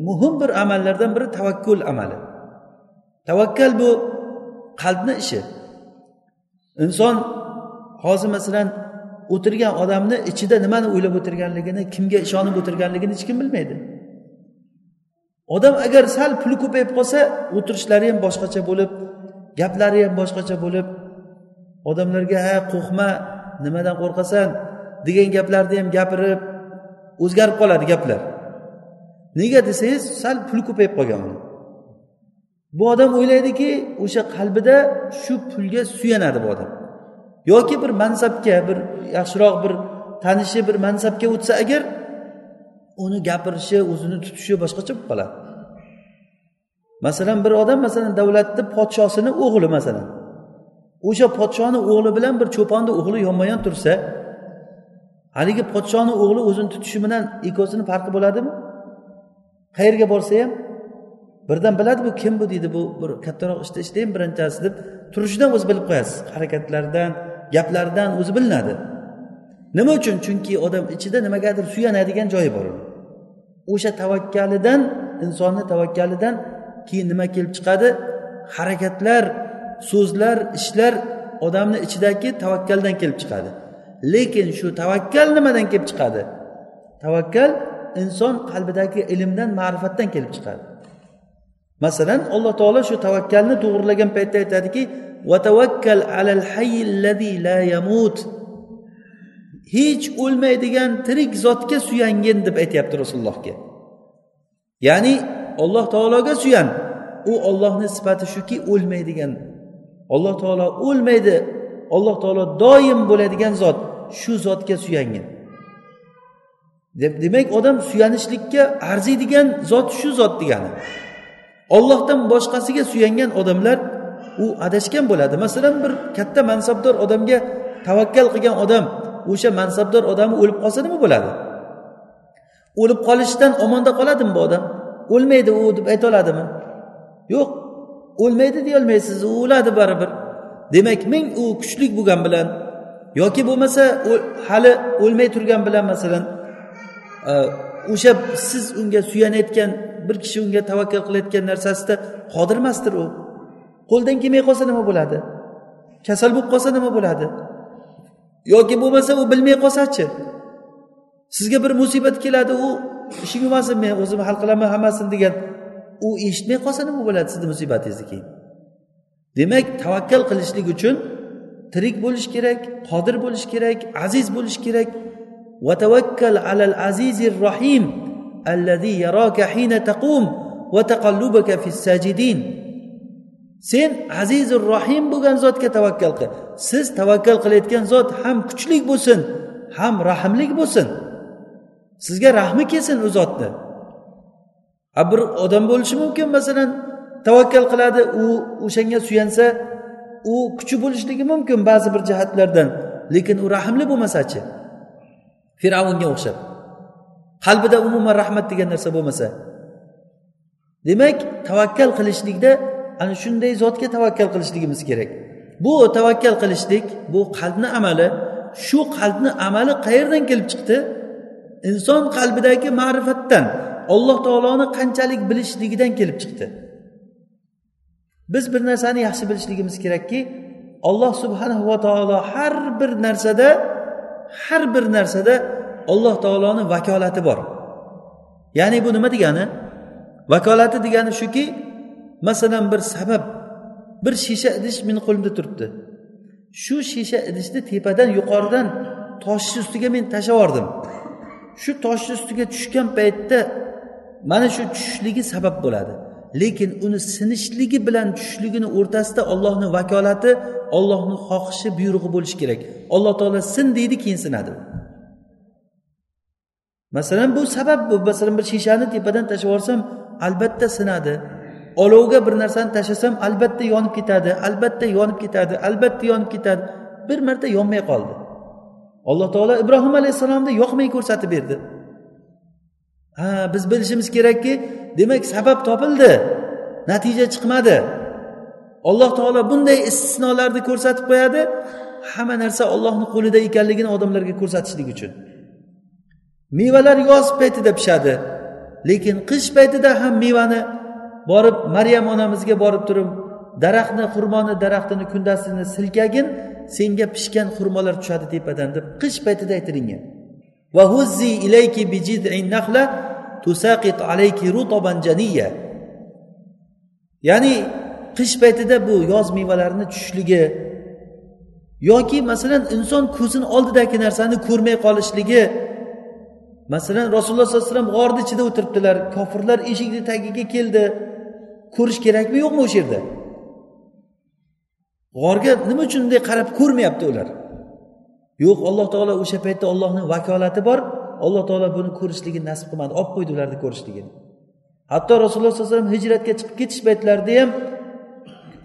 muhim bir amallardan biri tavakkul amali. Tavakkal bu qalbni ishi. Inson hozir masalan o'tirgan odamni ichida nimani o'ylab o'tirganligini kimga ishonib o'tirganligini hech kim bilmaydi. Odam agar sal puli ko'payib qolsa o'tirishlari ham boshqacha bo'lib gaplari ham boshqacha bo'lib odamlarga ha qo'rqma nimadan qo'rqasan? degan gaplarni ham gapirib o'zgarib qoladi gaplar. Nega desangiz sal pul ko'payib qolgan uni. Bu odam o'ylaydiki o'sha qalbida shu pulga suyanadi bu odam. Yoki bir mansabga bir yaxshiroq bir tanishi bir mansabga o'tsa agar uni gapirishi o'zini tutishi boshqacha bo'lib qoladi. Masalan bir odam masalan davlatni podshosini o'g'li masalan. O'sha podshoni o'g'li bilan bir cho'ponni o'g'li yonma yon tursa haligi podshoni o'g'li o'zini tutishi bilan ikkovsini farqi bo'ladimi? Qayerga borsa ham birdan biladi bu kim bu deydi bu bir kattaroq ishda ishlaymi birinchasi deb turishidan o'zi bilib qo'yasiz. Harakatlaridan gaplaridan o'zi bilinadi. Nima uchun? Chunki odam ichida nimagadir suyanadigan joyi bor o'sha tavakkalidan insonni tavakkalidan keyin nima kelib chiqadi? Harakatlar so'zlar ishlar odamni ichidagi tavakkaldan kelib chiqadi. Lekin shu tavakkal nimadan kelib chiqadi? Tavakkal inson qalbidagi ilmdan ma'rifatdan kelib chiqadi. Masalan alloh taolo shu tavakkalni to'g'irlagan paytda aytadiki alal la yamut. Hech o'lmaydigan tirik zotga suyangin deb aytyapti rasulullohga. Ya'ni olloh taologa suyan. U ollohni sifati shuki o'lmaydigan. Alloh taolo o'lmaydi. Alloh taolo doim bo'ladigan zot shu zotga suyangin. Demak odam suyanishlikka arziydigan zot shu zot degani. Ollohdan boshqasiga suyangan odamlar u adashgan bo'ladi. Masalan bir katta mansabdor odamga tavakkal qilgan odam o'sha mansabdor odami o'lib qolsa nima bo'ladi? O'lib qolishdan omonda qoladimi bu odam? O'lmaydi u deb ayta oladimi? Yo'q. O'lmaydi deyolmaysiz u o'ladi baribir. Demak ming u kuchlik bo'lgani bilan yoki bo'lmasa hali o'lmay turgan bilan masalan e, o'sha siz unga suyanayotgan bir kishi unga tavakkal qilayotgan narsasida qodir emasdir u. Qo'ldan kelmay qolsa nima bo'ladi? Kasal bo'lib qolsa nima bo'ladi? Yoki bo'lmasa u bilmay qolsachi? Sizga bir musibat keladi u ishing bo'lmasin men o'zim hal qilaman hammasini degan u eshitmay qolsa nima bo'ladi sizni musibatingizni keyin. Demak tavakkal qilishlik uchun tirik bo'lish kerak qodir bo'lish kerak aziz bo'lish kerak. Va tavakkal alal azizir rohim allazi yaraka hina taqum va taqallubaka fis sajidin. Sen azizir rohim bo'lgan zotga tavakkal qil. Siz tavakkal qilayotgan zot ham kuchlik bo'lsin ham rahmlik bo'lsin. Sizga rahmi kelsin u zotni. Bir odam bo'lishi mumkin masalan tavakkal qiladi u o'shanga suyansa u kuchi bo'lishligi mumkin ba'zi bir jihatlardan lekin u rahmli bo'lmasachi? Fir'avnga o'xshab. Qalbida umuman rahmat degan narsa bo'lmasa. Demak tavakkal qilishlikda ana shunday zotga tavakkal qilishligimiz kerak. Bu tavakkal qilishlik bu qalbni amali shu qalbni amali qayerdan kelib chiqdi? Inson qalbidagi ma'rifatdan alloh taoloni qanchalik bilishligidan kelib chiqdi. Biz bir narsani yaxshi bilishligimiz kerakki alloh subhanahu va taolo har bir narsada har bir narsada alloh taoloni vakolati bor. Ya'ni bu nima degani? Vakolati degani shuki masalan bir sabab bir shisha idish meni qo'limda turibdi. Shu shisha idishni tepadan yuqoridan toshni ustiga men tashlab yubordim shu toshni ustiga tushgan paytda mana shu tushishligi sabab bo'ladi. Lekin uni sinishligi bilan tushishligini o'rtasida ollohni vakolati ollohni xohishi buyrug'i bo'lishi kerak. Alloh taolo sin deydi keyin sinadi. Masalan bu sabab bu masalan bir shishani tepadan tashlab yuborsam albatta sinadi. Olovga bir narsani tashlasam albatta yonib ketadi albatta yonib ketadi albatta yonib ketadi. Bir marta yonmay qoldi. Alloh taolo ibrohim alayhissalomni yoqmay ko'rsatib berdi. Ha biz bilishimiz kerakki demak sabab topildi. Natija chiqmadi. Alloh taolo bunday istisnolarni ko'rsatib qo'yadi. Hamma narsa ollohni qo'lida ekanligini odamlarga ko'rsatishlik uchun. Mevalar yoz paytida pishadi lekin qish paytida ham mevani borib maryam onamizga borib turib daraxtni xurmoni daraxtini kundasini silkagin senga pishgan xurmolar tushadi tepadan deb qish paytida aytilingan. Ya'ni qish paytida bu yoz mevalarini tushishligi yoki masalan inson ko'zini oldidagi narsani ko'rmay qolishligi masalan rasululloh sollallohu alayhi vasallam g'orni ichida o'tiribdilar kofirlar eshikni tagiga keldi. Ko'rish kerakmi yo'qmi o'sha yerda? G'orga nima uchun bunday qarab ko'rmayapti ular? Yo'q alloh taolo o'sha paytda ollohni vakolati bor. Alloh taolo buni ko'rishligini nasib qilmadi. Olib qo'ydi ularni ko'rishligini. Hatto rasululloh sollallohu alayhi vasallam hijratga chiqib ketish paytlarida ham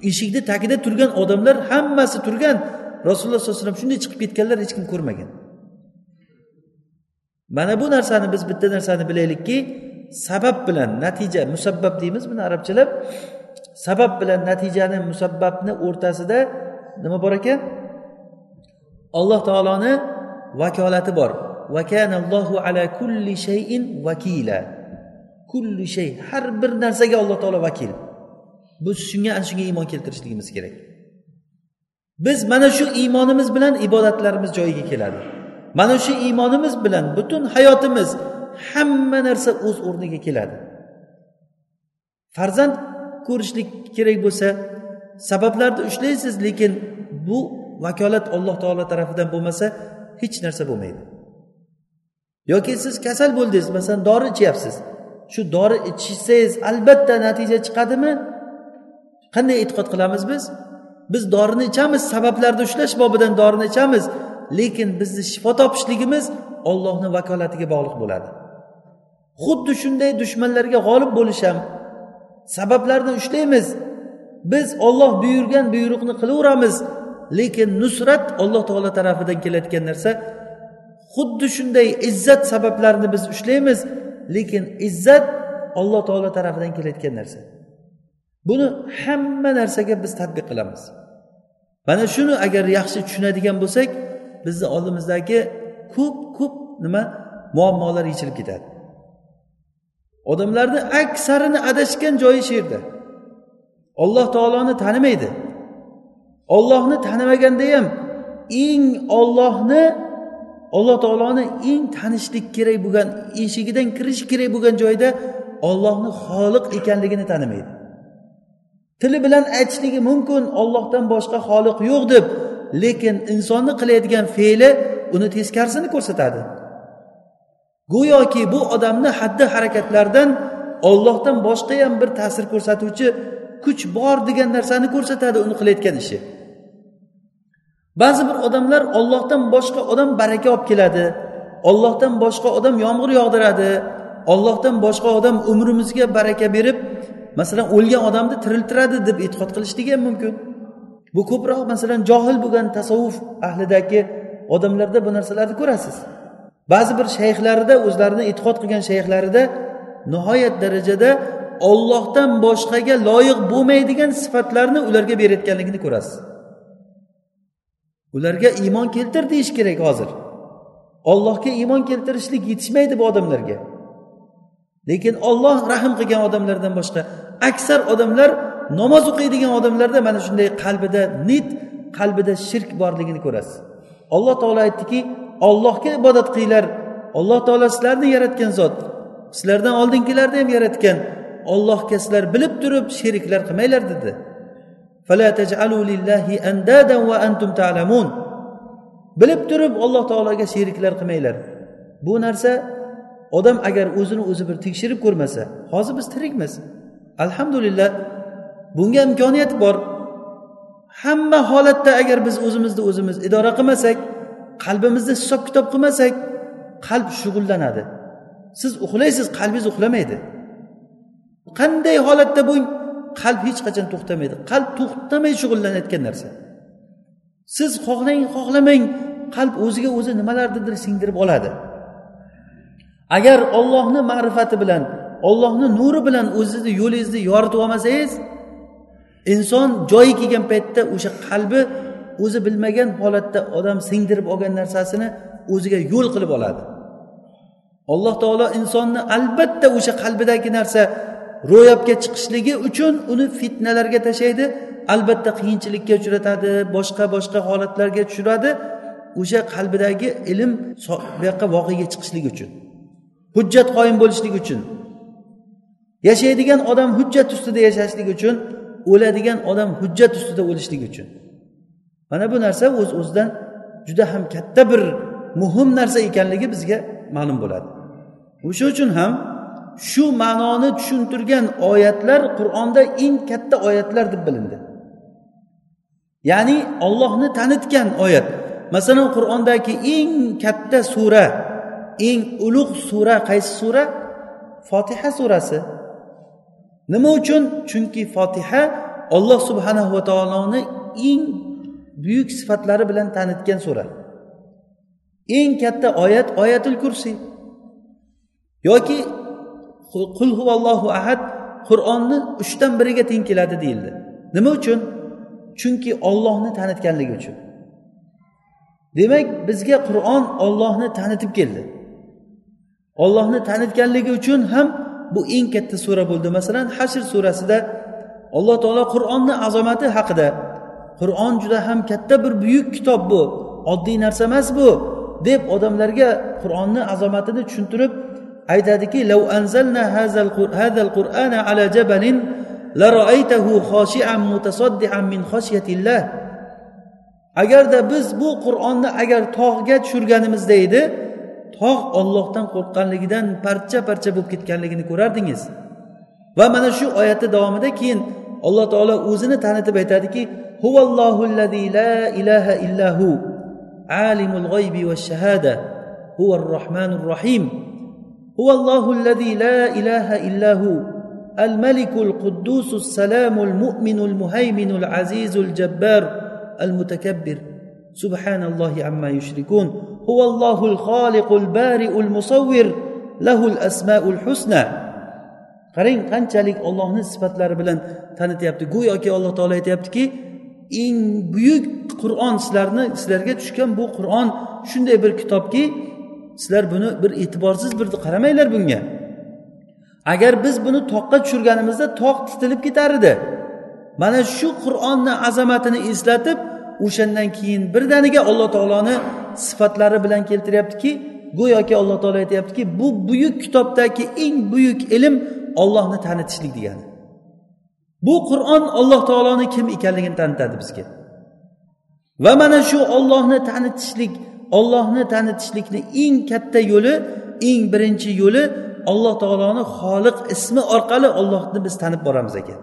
eshikni tagida turgan odamlar hammasi turgan. Rasululloh sollallohu alayhi vasallam shunday chiqib ketganlar hech kim ko'rmagan. Mana bu narsani biz bitta narsani bilaylikki sabab bilan natija musabbab deymiz buni arabchalab. Sabab bilan natijani musabbabni o'rtasida nima bor ekan? Alloh taoloni vakolati bor. Vakanallohu ala kulli shayin vakila kulli shay har bir narsaga alloh taolo vakil. Biz shunga ana shunga iymon keltirishligimiz kerak. Biz mana shu iymonimiz bilan ibodatlarimiz joyiga keladi. Mana shu iymonimiz bilan butun hayotimiz hamma narsa o'z o'rniga keladi. Farzand ko'rishlik kerak bo'lsa sabablarni ushlaysiz lekin bu vakolat alloh taolo tarafidan bo'lmasa hech narsa bo'lmaydi. Yoki siz kasal bo'ldingiz masalan dori ichyapsiz. Shu dori ichsangiz albatta natija chiqadimi? Qanday e'tiqod qilamiz biz? Biz dorini ichamiz sabablarni ushlash bobidan dorini ichamiz lekin bizni shifo topishligimiz ollohni vakolatiga bog'liq bo'ladi. Xuddi shunday dushmanlarga g'olib bo'lish ham sabablarni ushlaymiz. Biz olloh buyurgan buyruqni qilaveramiz lekin nusrat alloh taolo tarafidan kelayotgan narsa xuddi shunday izzat sabablarini biz ushlaymiz lekin izzat alloh taolo tarafidan kelayotgan narsa. Buni hamma narsaga biz tadbiq qilamiz. Mana shuni agar yaxshi tushunadigan bo'lsak bizni oldimizdagi ko'p ko'p nima muammolar yechilib ketadi. Odamlarni aksarini adashgan joyi shu yerda. Alloh taoloni tanimaydi. Ollohni tanimaganda ham eng ollohni alloh taoloni eng tanishlik kerak bo'lgan eshigidan kirish kerak bo'lgan joyda ollohni xoliq ekanligini tanimaydi. Tili bilan aytishligi mumkin ollohdan boshqa xoliq yo'q deb lekin insonni qilayotgan fe'li uni teskarisini ko'rsatadi. Go'yoki bu odamni haddi harakatlaridan ollohdan boshqa ham bir ta'sir ko'rsatuvchi kuch bor degan narsani ko'rsatadi uni qilayotgan ishi. Ba'zi bir odamlar ollohdan boshqa odam baraka olib keladi ollohdan boshqa odam yomg'ir yog'diradi ollohdan boshqa odam umrimizga baraka berib masalan o'lgan odamni tiriltiradi deb e'tiqod qilishligi ham mumkin. Bu ko'proq masalan johil bo'lgan tasavvuf ahlidagi odamlarda bu narsalarni ko'rasiz. Ba'zi bir shayxlarida o'zlarini e'tiqod qilgan shayxlarida nihoyat darajada ollohdan boshqaga loyiq bo'lmaydigan sifatlarni ularga berayotganligini ko'rasiz. Ularga iymon keltir deyish kerak hozir. Ollohga iymon keltirishlik yetishmaydi bu odamlarga. Lekin olloh rahm qilgan odamlardan boshqa aksar odamlar namoz o'qiydigan odamlarda mana shunday qalbida nit qalbida shirk borligini ko'rasiz. Alloh taolo aytdiki ollohga ibodat qilinglar alloh taolo sizlarni yaratgan zot. Sizlardan oldingilarni ham yaratgan. Ollohga sizlar bilib turib sheriklar qilmanglar dedi. Bilib turib alloh taologa sheriklar qilmanglar. Bu narsa odam agar o'zini o'zi bir tekshirib ko'rmasa hozir biz tirikmiz. Alhamdulillah bunga imkoniyat bor. Hamma holatda agar biz o'zimizni o'zimiz idora qilmasak qalbimizni hisob kitob qilmasak qalb shug'ullanadi. Siz uxlaysiz qalbingiz uxlamaydi. Qanday holatda bo'ling qalb hech qachon to'xtamaydi. Qalb to'xtamay shug'ullanayotgan narsa. Siz xohlang xohlamang qalb o'ziga o'zi nimalarnidir singdirib oladi. Agar ollohni ma'rifati bilan ollohni nuri bilan o'zizni yo'lingizni yoritib olmasangiz inson joyi kelgan paytda o'sha qalbi o'zi bilmagan holatda odam singdirib olgan narsasini o'ziga yo'l qilib oladi. Alloh taolo insonni albatta o'sha qalbidagi narsa ro'yobga chiqishligi uchun uni fitnalarga tashlaydi albatta qiyinchilikka uchratadi boshqa boshqa holatlarga tushiradi o'sha qalbidagi ilm bu yoqqa voqega chiqishligi uchun hujjat qoyim bo'lishligi uchun yashaydigan odam hujjat ustida yashashligi uchun o'ladigan odam hujjat ustida o'lishligi uchun. Mana bu narsa o'z uz o'zidan juda ham katta bir muhim narsa ekanligi bizga ma'lum bo'ladi. O'sha uchun ham shu ma'noni tushuntirgan oyatlar qur'onda eng katta oyatlar deb bilindi. Ya'ni ollohni tanitgan oyat. Masalan qur'ondagi eng katta sura eng ulug' sura qaysi sura? Fotiha surasi. Nima uchun? Chunki fotiha olloh subhanahu va taoloni eng buyuk sifatlari bilan tanitgan sura eng katta oyat oyatul kursi. Yoki qul huvallohu ahad qur'onni uchdan biriga teng keladi deyildi. Nima uchun? Chunki ollohni tanitganligi uchun. Demak bizga qur'on ollohni tanitib keldi. Ollohni tanitganligi uchun ham bu eng katta sura bo'ldi. Masalan hashr surasida alloh taolo qur'onni azomati haqida qur'on juda ham katta bir buyuk kitob bu. Oddiy narsa emas bu deb odamlarga qur'onni azomatini tushuntirib aytadiki lav anzalna hazal qur'ana ala jabalin laroaytahu xoshian mutasaddian min xoshiyatillah agarda biz bu qur'onni agar tog'ga tushirganimizda edi tog' ollohdan qo'rqqanligidan parcha parcha bo'lib ketganligini ko'rardingiz. Va mana shu oyatni davomida keyin alloh taolo o'zini tanitib aytadiki huvallohu allazi la ilaha illahu alimul g'oybi va shahada huvar rohmanur rohim huvallohu allazi la ilaha illahu الملك القدوس السلام المؤمن المهيمن العزيز الجبار المتكبر سبحان الله عما يشركون هو الله الخالق البارئ المصور له الأسماء الحسنى qarang qanchalik ollohni sifatlari bilan tanityapti go'yoki alloh taolo aytyaptiki eng buyuk qur'on sizlarni sizlarga tushgan bu qur'on shunday bir kitobki sizlar buni bir e'tiborsiz bir qaramanglar bunga. Agar biz buni toqqa tushirganimizda tog' titilib ketar edi. Mana shu qur'onni azamatini eslatib o'shandan keyin birdaniga alloh taoloni sifatlari bilan keltiryaptiki go'yoki alloh taolo aytyaptiki bu buyuk kitobdagi eng buyuk ilm ollohni tanitishlik degani. Bu qur'on alloh taoloni kim ekanligini tanitadi bizga. Va mana shu ollohni tanitishlik ollohni tanitishlikni eng katta yo'li eng birinchi yo'li alloh taoloni xoliq ismi orqali ollohni biz tanib boramiz ekan.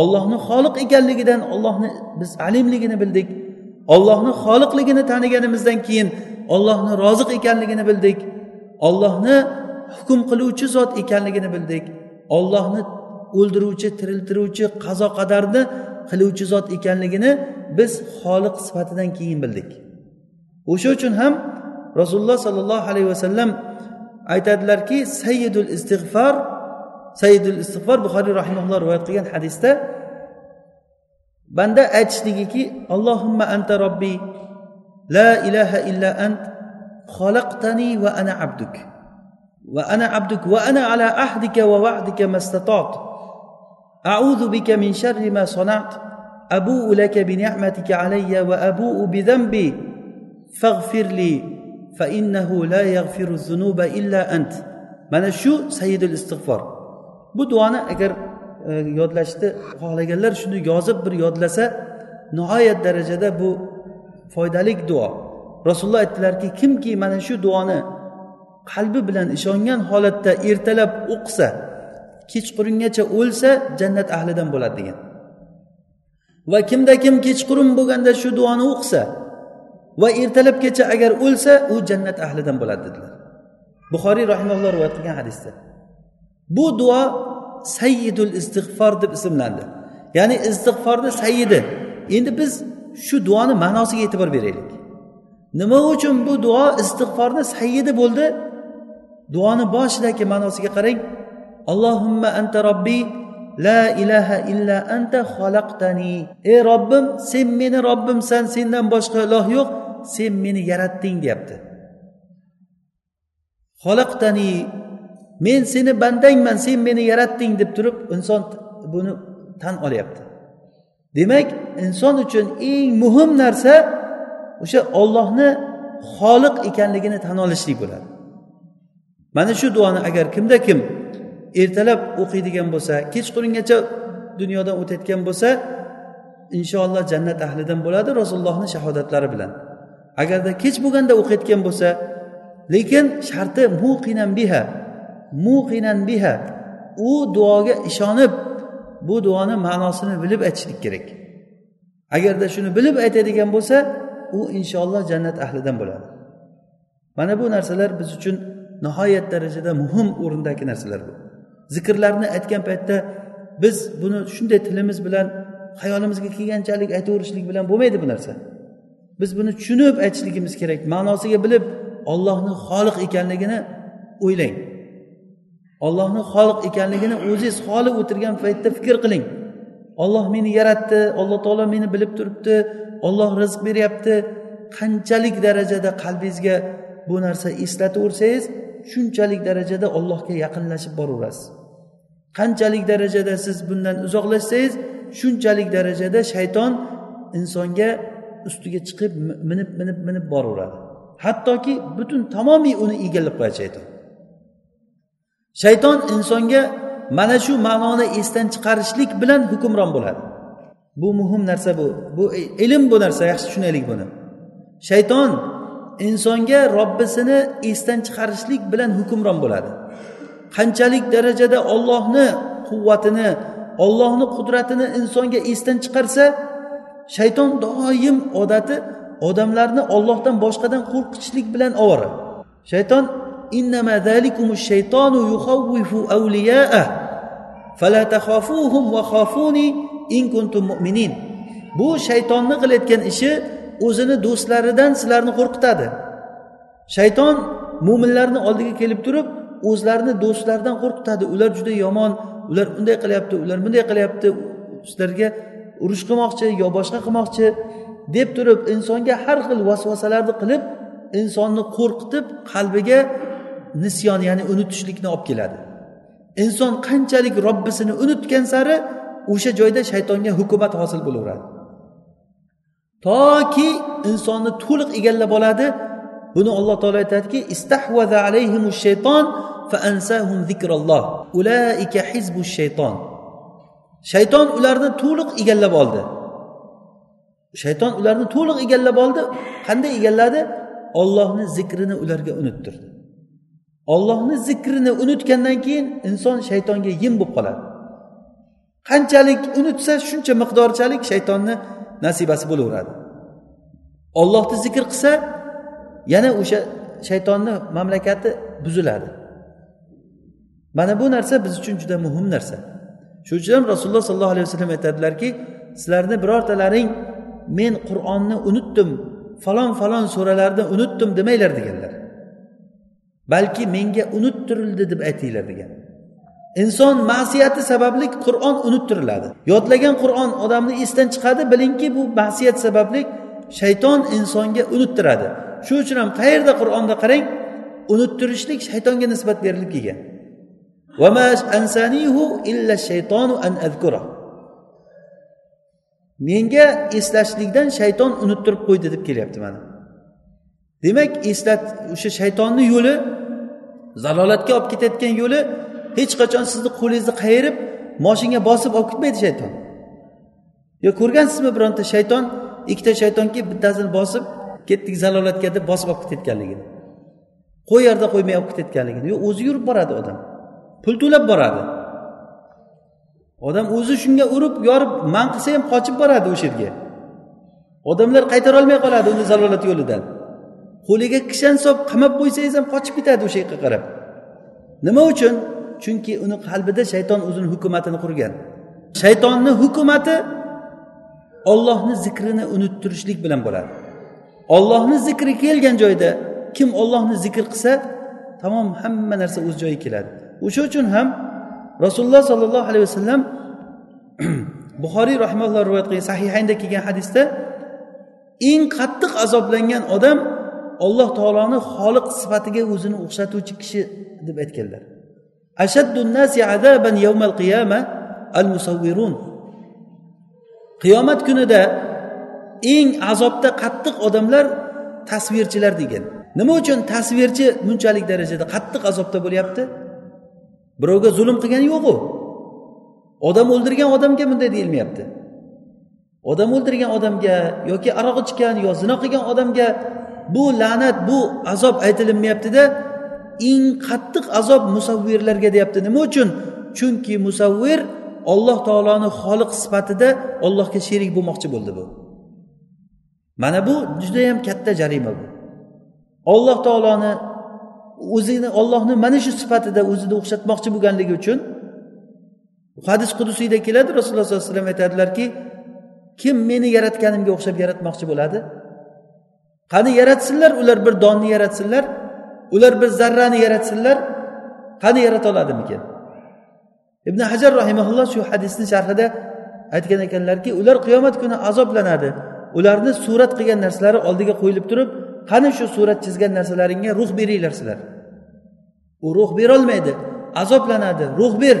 Ollohni xoliq ekanligidan ollohni biz alimligini bildik. Ollohni xoliqligini taniganimizdan keyin ollohni roziq ekanligini bildik. Ollohni hukm qiluvchi zot ekanligini bildik. Ollohni o'ldiruvchi tiriltiruvchi qazo qadarni qiluvchi zot ekanligini biz xoliq sifatidan keyin bildik. O'sha uchun ham rasululloh sollallohu alayhi vasallam aytadilarki sayyidul istig'for sayyidul istig'for buxoriy rahimulloh rivoyat qilgan hadisda banda aytishligiki allohimma anta robbi la ilaha illa ant xalaqtani va ana abduk va ana abduk va ana ala ahdika va va'dika mastatot أعوذ بك من شر ما صنعت أبوء لك بنعمتك علي وأبوء بذنبي فاغفر لي فإنه لا يغفر الذنوب إلا أنت mana shu sayyidul istig'for bu duoni agar e, yodlashni xohlaganlar shuni yozib bir yodlasa nihoyat darajada bu foydali duo rasululloh aytdilarki kimki mana shu duoni qalbi bilan ishongan holatda ertalab o'qisa kechqurungacha o'lsa jannat ahlidan bo'ladi degan. Va kimda kim kechqurun bo'lganda shu duoni o'qisa va ertalabgacha agar o'lsa u jannat ahlidan bo'ladi dedilar. Buxoriy rahimalloh rivoyat qilgan hadisda. Bu duo sayyidul istig'for deb ismlandi. Ya'ni istig'forni sayyidi. Endi biz shu duoni ma'nosiga e'tibor beraylik. Nima uchun bu duo istig'forni sayyidi bo'ldi? Duoni boshidagi ma'nosiga qarang. Allohimma anta robbiy la ilaha illa anta xalaqtani. Ey robbim sen meni robbimsan sendan boshqa iloh yo'q sen meni yaratding deyapti. Xalaqtani men seni bandangman sen meni yaratding deb turib inson buni tan olyapti. Demak inson uchun eng muhim narsa o'sha ollohni xoliq ekanligini tan olishlik bo'ladi. Mana shu duoni agar kimda kim ertalab o'qiydigan bo'lsa kechqurungacha dunyodan o'tayotgan bo'lsa inshaalloh jannat ahlidan bo'ladi rasulullohni shahodatlari bilan. Agarda kech bo'lganda o'qiyotgan bo'lsa lekin sharti muqinan biha muqinan biha u duoga ishonib bu duoni ma'nosini bilib aytishlik kerak. Agarda shuni bilib aytadigan bo'lsa u inshaalloh jannat ahlidan bo'ladi. Mana bu narsalar biz uchun nihoyat darajada muhim o'rindagi narsalar bu. Zikrlarni aytgan paytda biz buni shunday tilimiz bilan hayolimizga kelganchalik aytaverishlik bilan bo'lmaydi bu narsa. Biz buni tushunib aytishligimiz kerak ma'nosiga bilib ollohni xoliq ekanligini o'ylang. Ollohni xoliq ekanligini o'zingiz xoli o'tirgan paytda fikr qiling. Olloh meni yaratdi alloh taolo meni bilib turibdi olloh rizq beryapti. Qanchalik darajada qalbingizga bu narsa eslataversangiz shunchalik darajada ollohga yaqinlashib boraverasiz. Qanchalik darajada siz bundan uzoqlashsangiz shunchalik darajada shayton insonga ustiga chiqib minib minib minib boraveradi. Hattoki butun tamomiy uni egallab qo'yadi shayton. Shayton insonga mana shu ma'noni esdan chiqarishlik bilan hukmron bo'ladi. Bu muhim narsa bu. Bu ilm bu narsa yaxshi tushunaylik buni. Shayton insonga robbisini esdan chiqarishlik bilan hukmron bo'ladi. Qanchalik darajada ollohni quvvatini ollohni qudratini insonga esdan chiqarsa shayton doim odati odamlarni ollohdan boshqadan qo'rqitishlik bilan ovora. Shayton bu shaytonni qilayotgan ishi o'zini do'stlaridan sizlarni qo'rqitadi. Shayton mo'minlarni oldiga kelib turib o'zlarini do'stlaridan qo'rqitadi. Ular juda yomon ular unday qilyapti ular bunday qilyapti sizlarga urush qilmoqchi yo boshqa qilmoqchi deb turib insonga har xil vasvasalarni qilib insonni qo'rqitib qalbiga nisyon ya'ni unutishlikni olib keladi. Inson qanchalik robbisini unutgan sari o'sha joyda shaytonga hukumat hosil bo'laveradi. Toki insonni to'liq egallab oladi buni alloh taolo aytadiki istahvaza alayhimu shayton faansahum zikralloh ulaika hizbu shayton shayton ularni to'liq egallab oldi. Shayton ularni to'liq egallab oldi. Qanday egalladi? Ollohni zikrini ularga unuttirdi. Ollohni zikrini unutgandan keyin inson shaytonga yem bo'lib qoladi. Qanchalik unutsa shuncha miqdorchalik shaytonni nasibasi bo'laveradi. Ollohni zikr qilsa yana o'sha shaytonni mamlakati buziladi. Mana bu narsa biz uchun juda muhim narsa. Shuning uchun ham rasululloh sollallohu alayhi vasallam aytadilarki sizlarni birortalaring men qur'onni unutdim falon falon suralarni unutdim demanglar deganlar. Balki menga unuttirildi deb aytinglar degan. Inson ma'siyati sababli qur'on unuttiriladi. Yodlagan qur'on odamni esdan chiqadi bilingki bu ma'siyat sababli shayton insonga unuttiradi. Shuning uchun ham qayerda qur'onda qarang unuttirishlik shaytonga nisbat berilib kelgan. Menga eslashlikdan shayton unuttirib qo'ydi deb kelyapti mana. Demak eslat o'sha shaytonni yo'li zalolatga olib ketayotgan yo'li hech qachon sizni qo'lingizni qayirib moshinga bosib olib ketmaydi shayton. Yo ko'rgansizmi bironta shayton? Ikkita shayton kelib bittasini bosib ketdik zalolatga deb bosib olib ketayotganligini. Qo'y yerda qo'ymay olib ketayotganligini. Yo'q o'zi yurib boradi odam. Pul to'lab boradi. Odam o'zi shunga urib yorib man qilsa ham qochib boradi o'sha yerga. Odamlar qaytarolmay qoladi uni zalolat yo'lidan. Qo'liga kishan solib qamab qo'ysangiz ham qochib ketadi o'sha yoqqa qarab. Nima uchun? Chunki uni qalbida shayton o'zini hukumatini qurgan. Shaytonni hukumati ollohni zikrini unuttirishlik bilan bo'ladi. Ollohni zikri kelgan joyda kim ollohni zikr qilsa tamom hamma narsa o'z joyiga keladi. O'sha uchun ham rasululloh sollallohu alayhi vasallam buxoriy rahimalloh rivoyat qilgan sahihaynda kelgan hadisda eng qattiq azoblangan odam alloh taoloni xoliq sifatiga o'zini o'xshatuvchi kishi deb aytganlar. Qiyomat kunida eng azobda qattiq odamlar tasvirchilar degan. Nima uchun tasvirchi bunchalik darajada qattiq azobda bo'lyapti? Birovga zulm qilgani yo'qu odam o'ldirgan odamga bunday deyilmayapti. Odam o'ldirgan odamga yoki aroq ichgan yo zino qilgan odamga bu la'nat bu azob aytilinmayaptida eng qattiq azob musavvirlarga deyapti. Nima uchun? Chunki musavvir olloh taoloni xoliq sifatida ollohga sherik bo'lmoqchi bo'ldi bu. Mana bu judayam katta jarima bu. Olloh taoloni o'zini ollohni mana shu sifatida o'zini o'xshatmoqchi bo'lganligi uchun hadis qudusiyda keladi rasululloh sollallohu alayhi vasallam aytadilarki kim meni yaratganimga o'xshab yaratmoqchi bo'ladi? Qani yaratsinlar ular bir donni yaratsinlar ular bir zarrani yaratsinlar qani yarata oladimikin? Ibn hajar rahimaulloh shu hadisni sharhida aytgan ekanlarki ular qiyomat kuni azoblanadi. Ularni surat qilgan narsalari oldiga qo'yilib turib qani shu surat chizgan narsalaringga ruh beringlar sizlar. U ruh berolmaydi azoblanadi. Ruh ber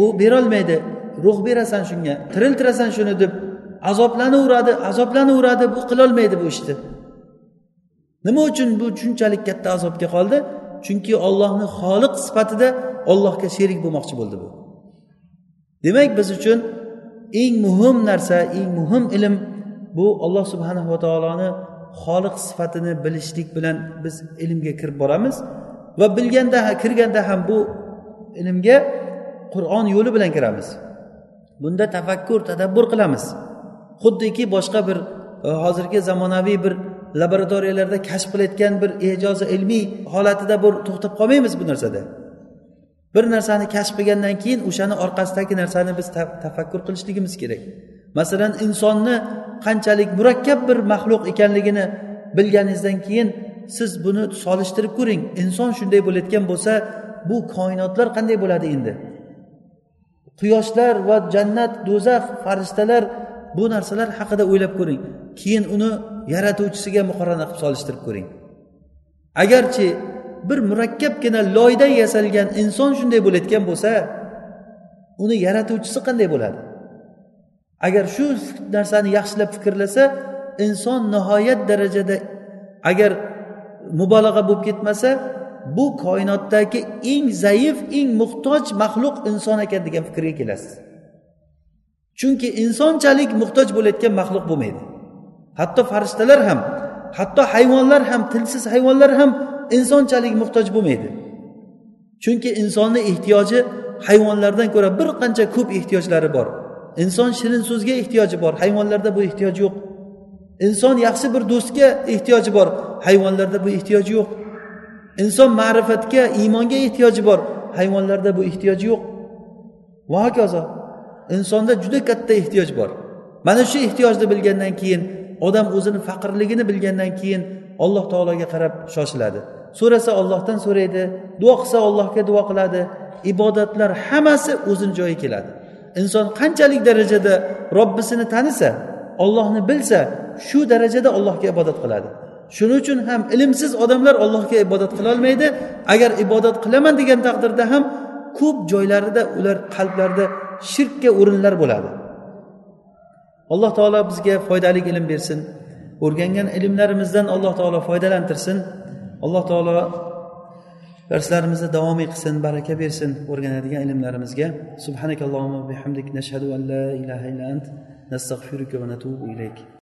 u berolmaydi. Ruh berasan shunga tiriltirasan shuni deb azoblanaveradi azoblanaveradi bu qilolmaydi bu ishni. Nima uchun bu shunchalik katta azobga qoldi? Chunki ollohni xoliq sifatida ollohga sherik bo'lmoqchi bo'ldi bu. Demak biz uchun eng muhim narsa eng muhim ilm bu olloh subhanahu va taoloni xoliq sifatini bilishlik bilan biz ilmga kirib boramiz va bilganda kirganda ham bu ilmga qur'on yo'li bilan kiramiz. Bunda tafakkur tadabbur qilamiz. Xuddiki boshqa bir e, hozirgi zamonaviy bir laboratoriyalarda kashf qilayotgan bir e'jozi ilmiy holatida bir to'xtab qolmaymiz bu narsada. Bir narsani kashf qilgandan keyin o'shani orqasidagi narsani biz tafakkur qilishligimiz kerak. Masalan insonni qanchalik murakkab bir maxluq ekanligini bilganingizdan keyin siz buni solishtirib ko'ring. Inson shunday bo'layotgan bo'lsa bu koinotlar qanday bo'ladi endi? Quyoshlar va jannat do'zax farishtalar bu narsalar haqida o'ylab ko'ring. Keyin uni yaratuvchisiga muqorana qilib solishtirib ko'ring. Agarchi bir murakkabgina loydan yasalgan inson shunday bo'layotgan bo'lsa uni yaratuvchisi qanday bo'ladi? Agar shu narsani yaxshilab fikrlasa inson nihoyat darajada agar mubolag'a bo'lib ketmasa bu koinotdagi eng zaif eng muhtoj maxluq inson ekan degan fikrga kelasiz. Chunki insonchalik muhtoj bo'layotgan maxluq bo'lmaydi. Hatto farishtalar ham hatto hayvonlar ham tilsiz hayvonlar ham insonchalik muhtoj bo'lmaydi. Chunki insonni ehtiyoji hayvonlardan ko'ra bir qancha ko'p ehtiyojlari bor. Inson shirin so'zga ehtiyoji bor. Hayvonlarda bu ehtiyoj yo'q. Inson yaxshi bir do'stga ehtiyoji bor. Hayvonlarda bu ehtiyoj yo'q. Inson ma'rifatga iymonga ehtiyoji bor. Hayvonlarda bu ehtiyoj yo'q. Va hokazo insonda juda katta ehtiyoj bor. Mana shu ehtiyojni bilgandan keyin odam o'zini faqirligini bilgandan keyin alloh taologa qarab shoshiladi. So'rasa ollohdan so'raydi duo qilsa ollohga duo qiladi. Ibodatlar hammasi o'zini joyiga keladi. Inson qanchalik darajada robbisini tanisa ollohni bilsa shu darajada allohga ibodat qiladi. Shuning uchun ham ilmsiz odamlar allohga ibodat qilolmaydi agar ibodat qilaman degan taqdirda ham ko'p joylarida ular qalblarida shirkka o'rinlar bo'ladi. Alloh taolo bizga foydali ilm bersin. O'rgangan ilmlarimizdan alloh taolo foydalantirsin. Alloh taolo darslarimizni davomiy qilsin baraka bersin o'rganadigan ilmlarimizga. Subhanakallohumma bihamdik nashhadu an la ilaha illa ant nastag'firuka va natubu ilayk.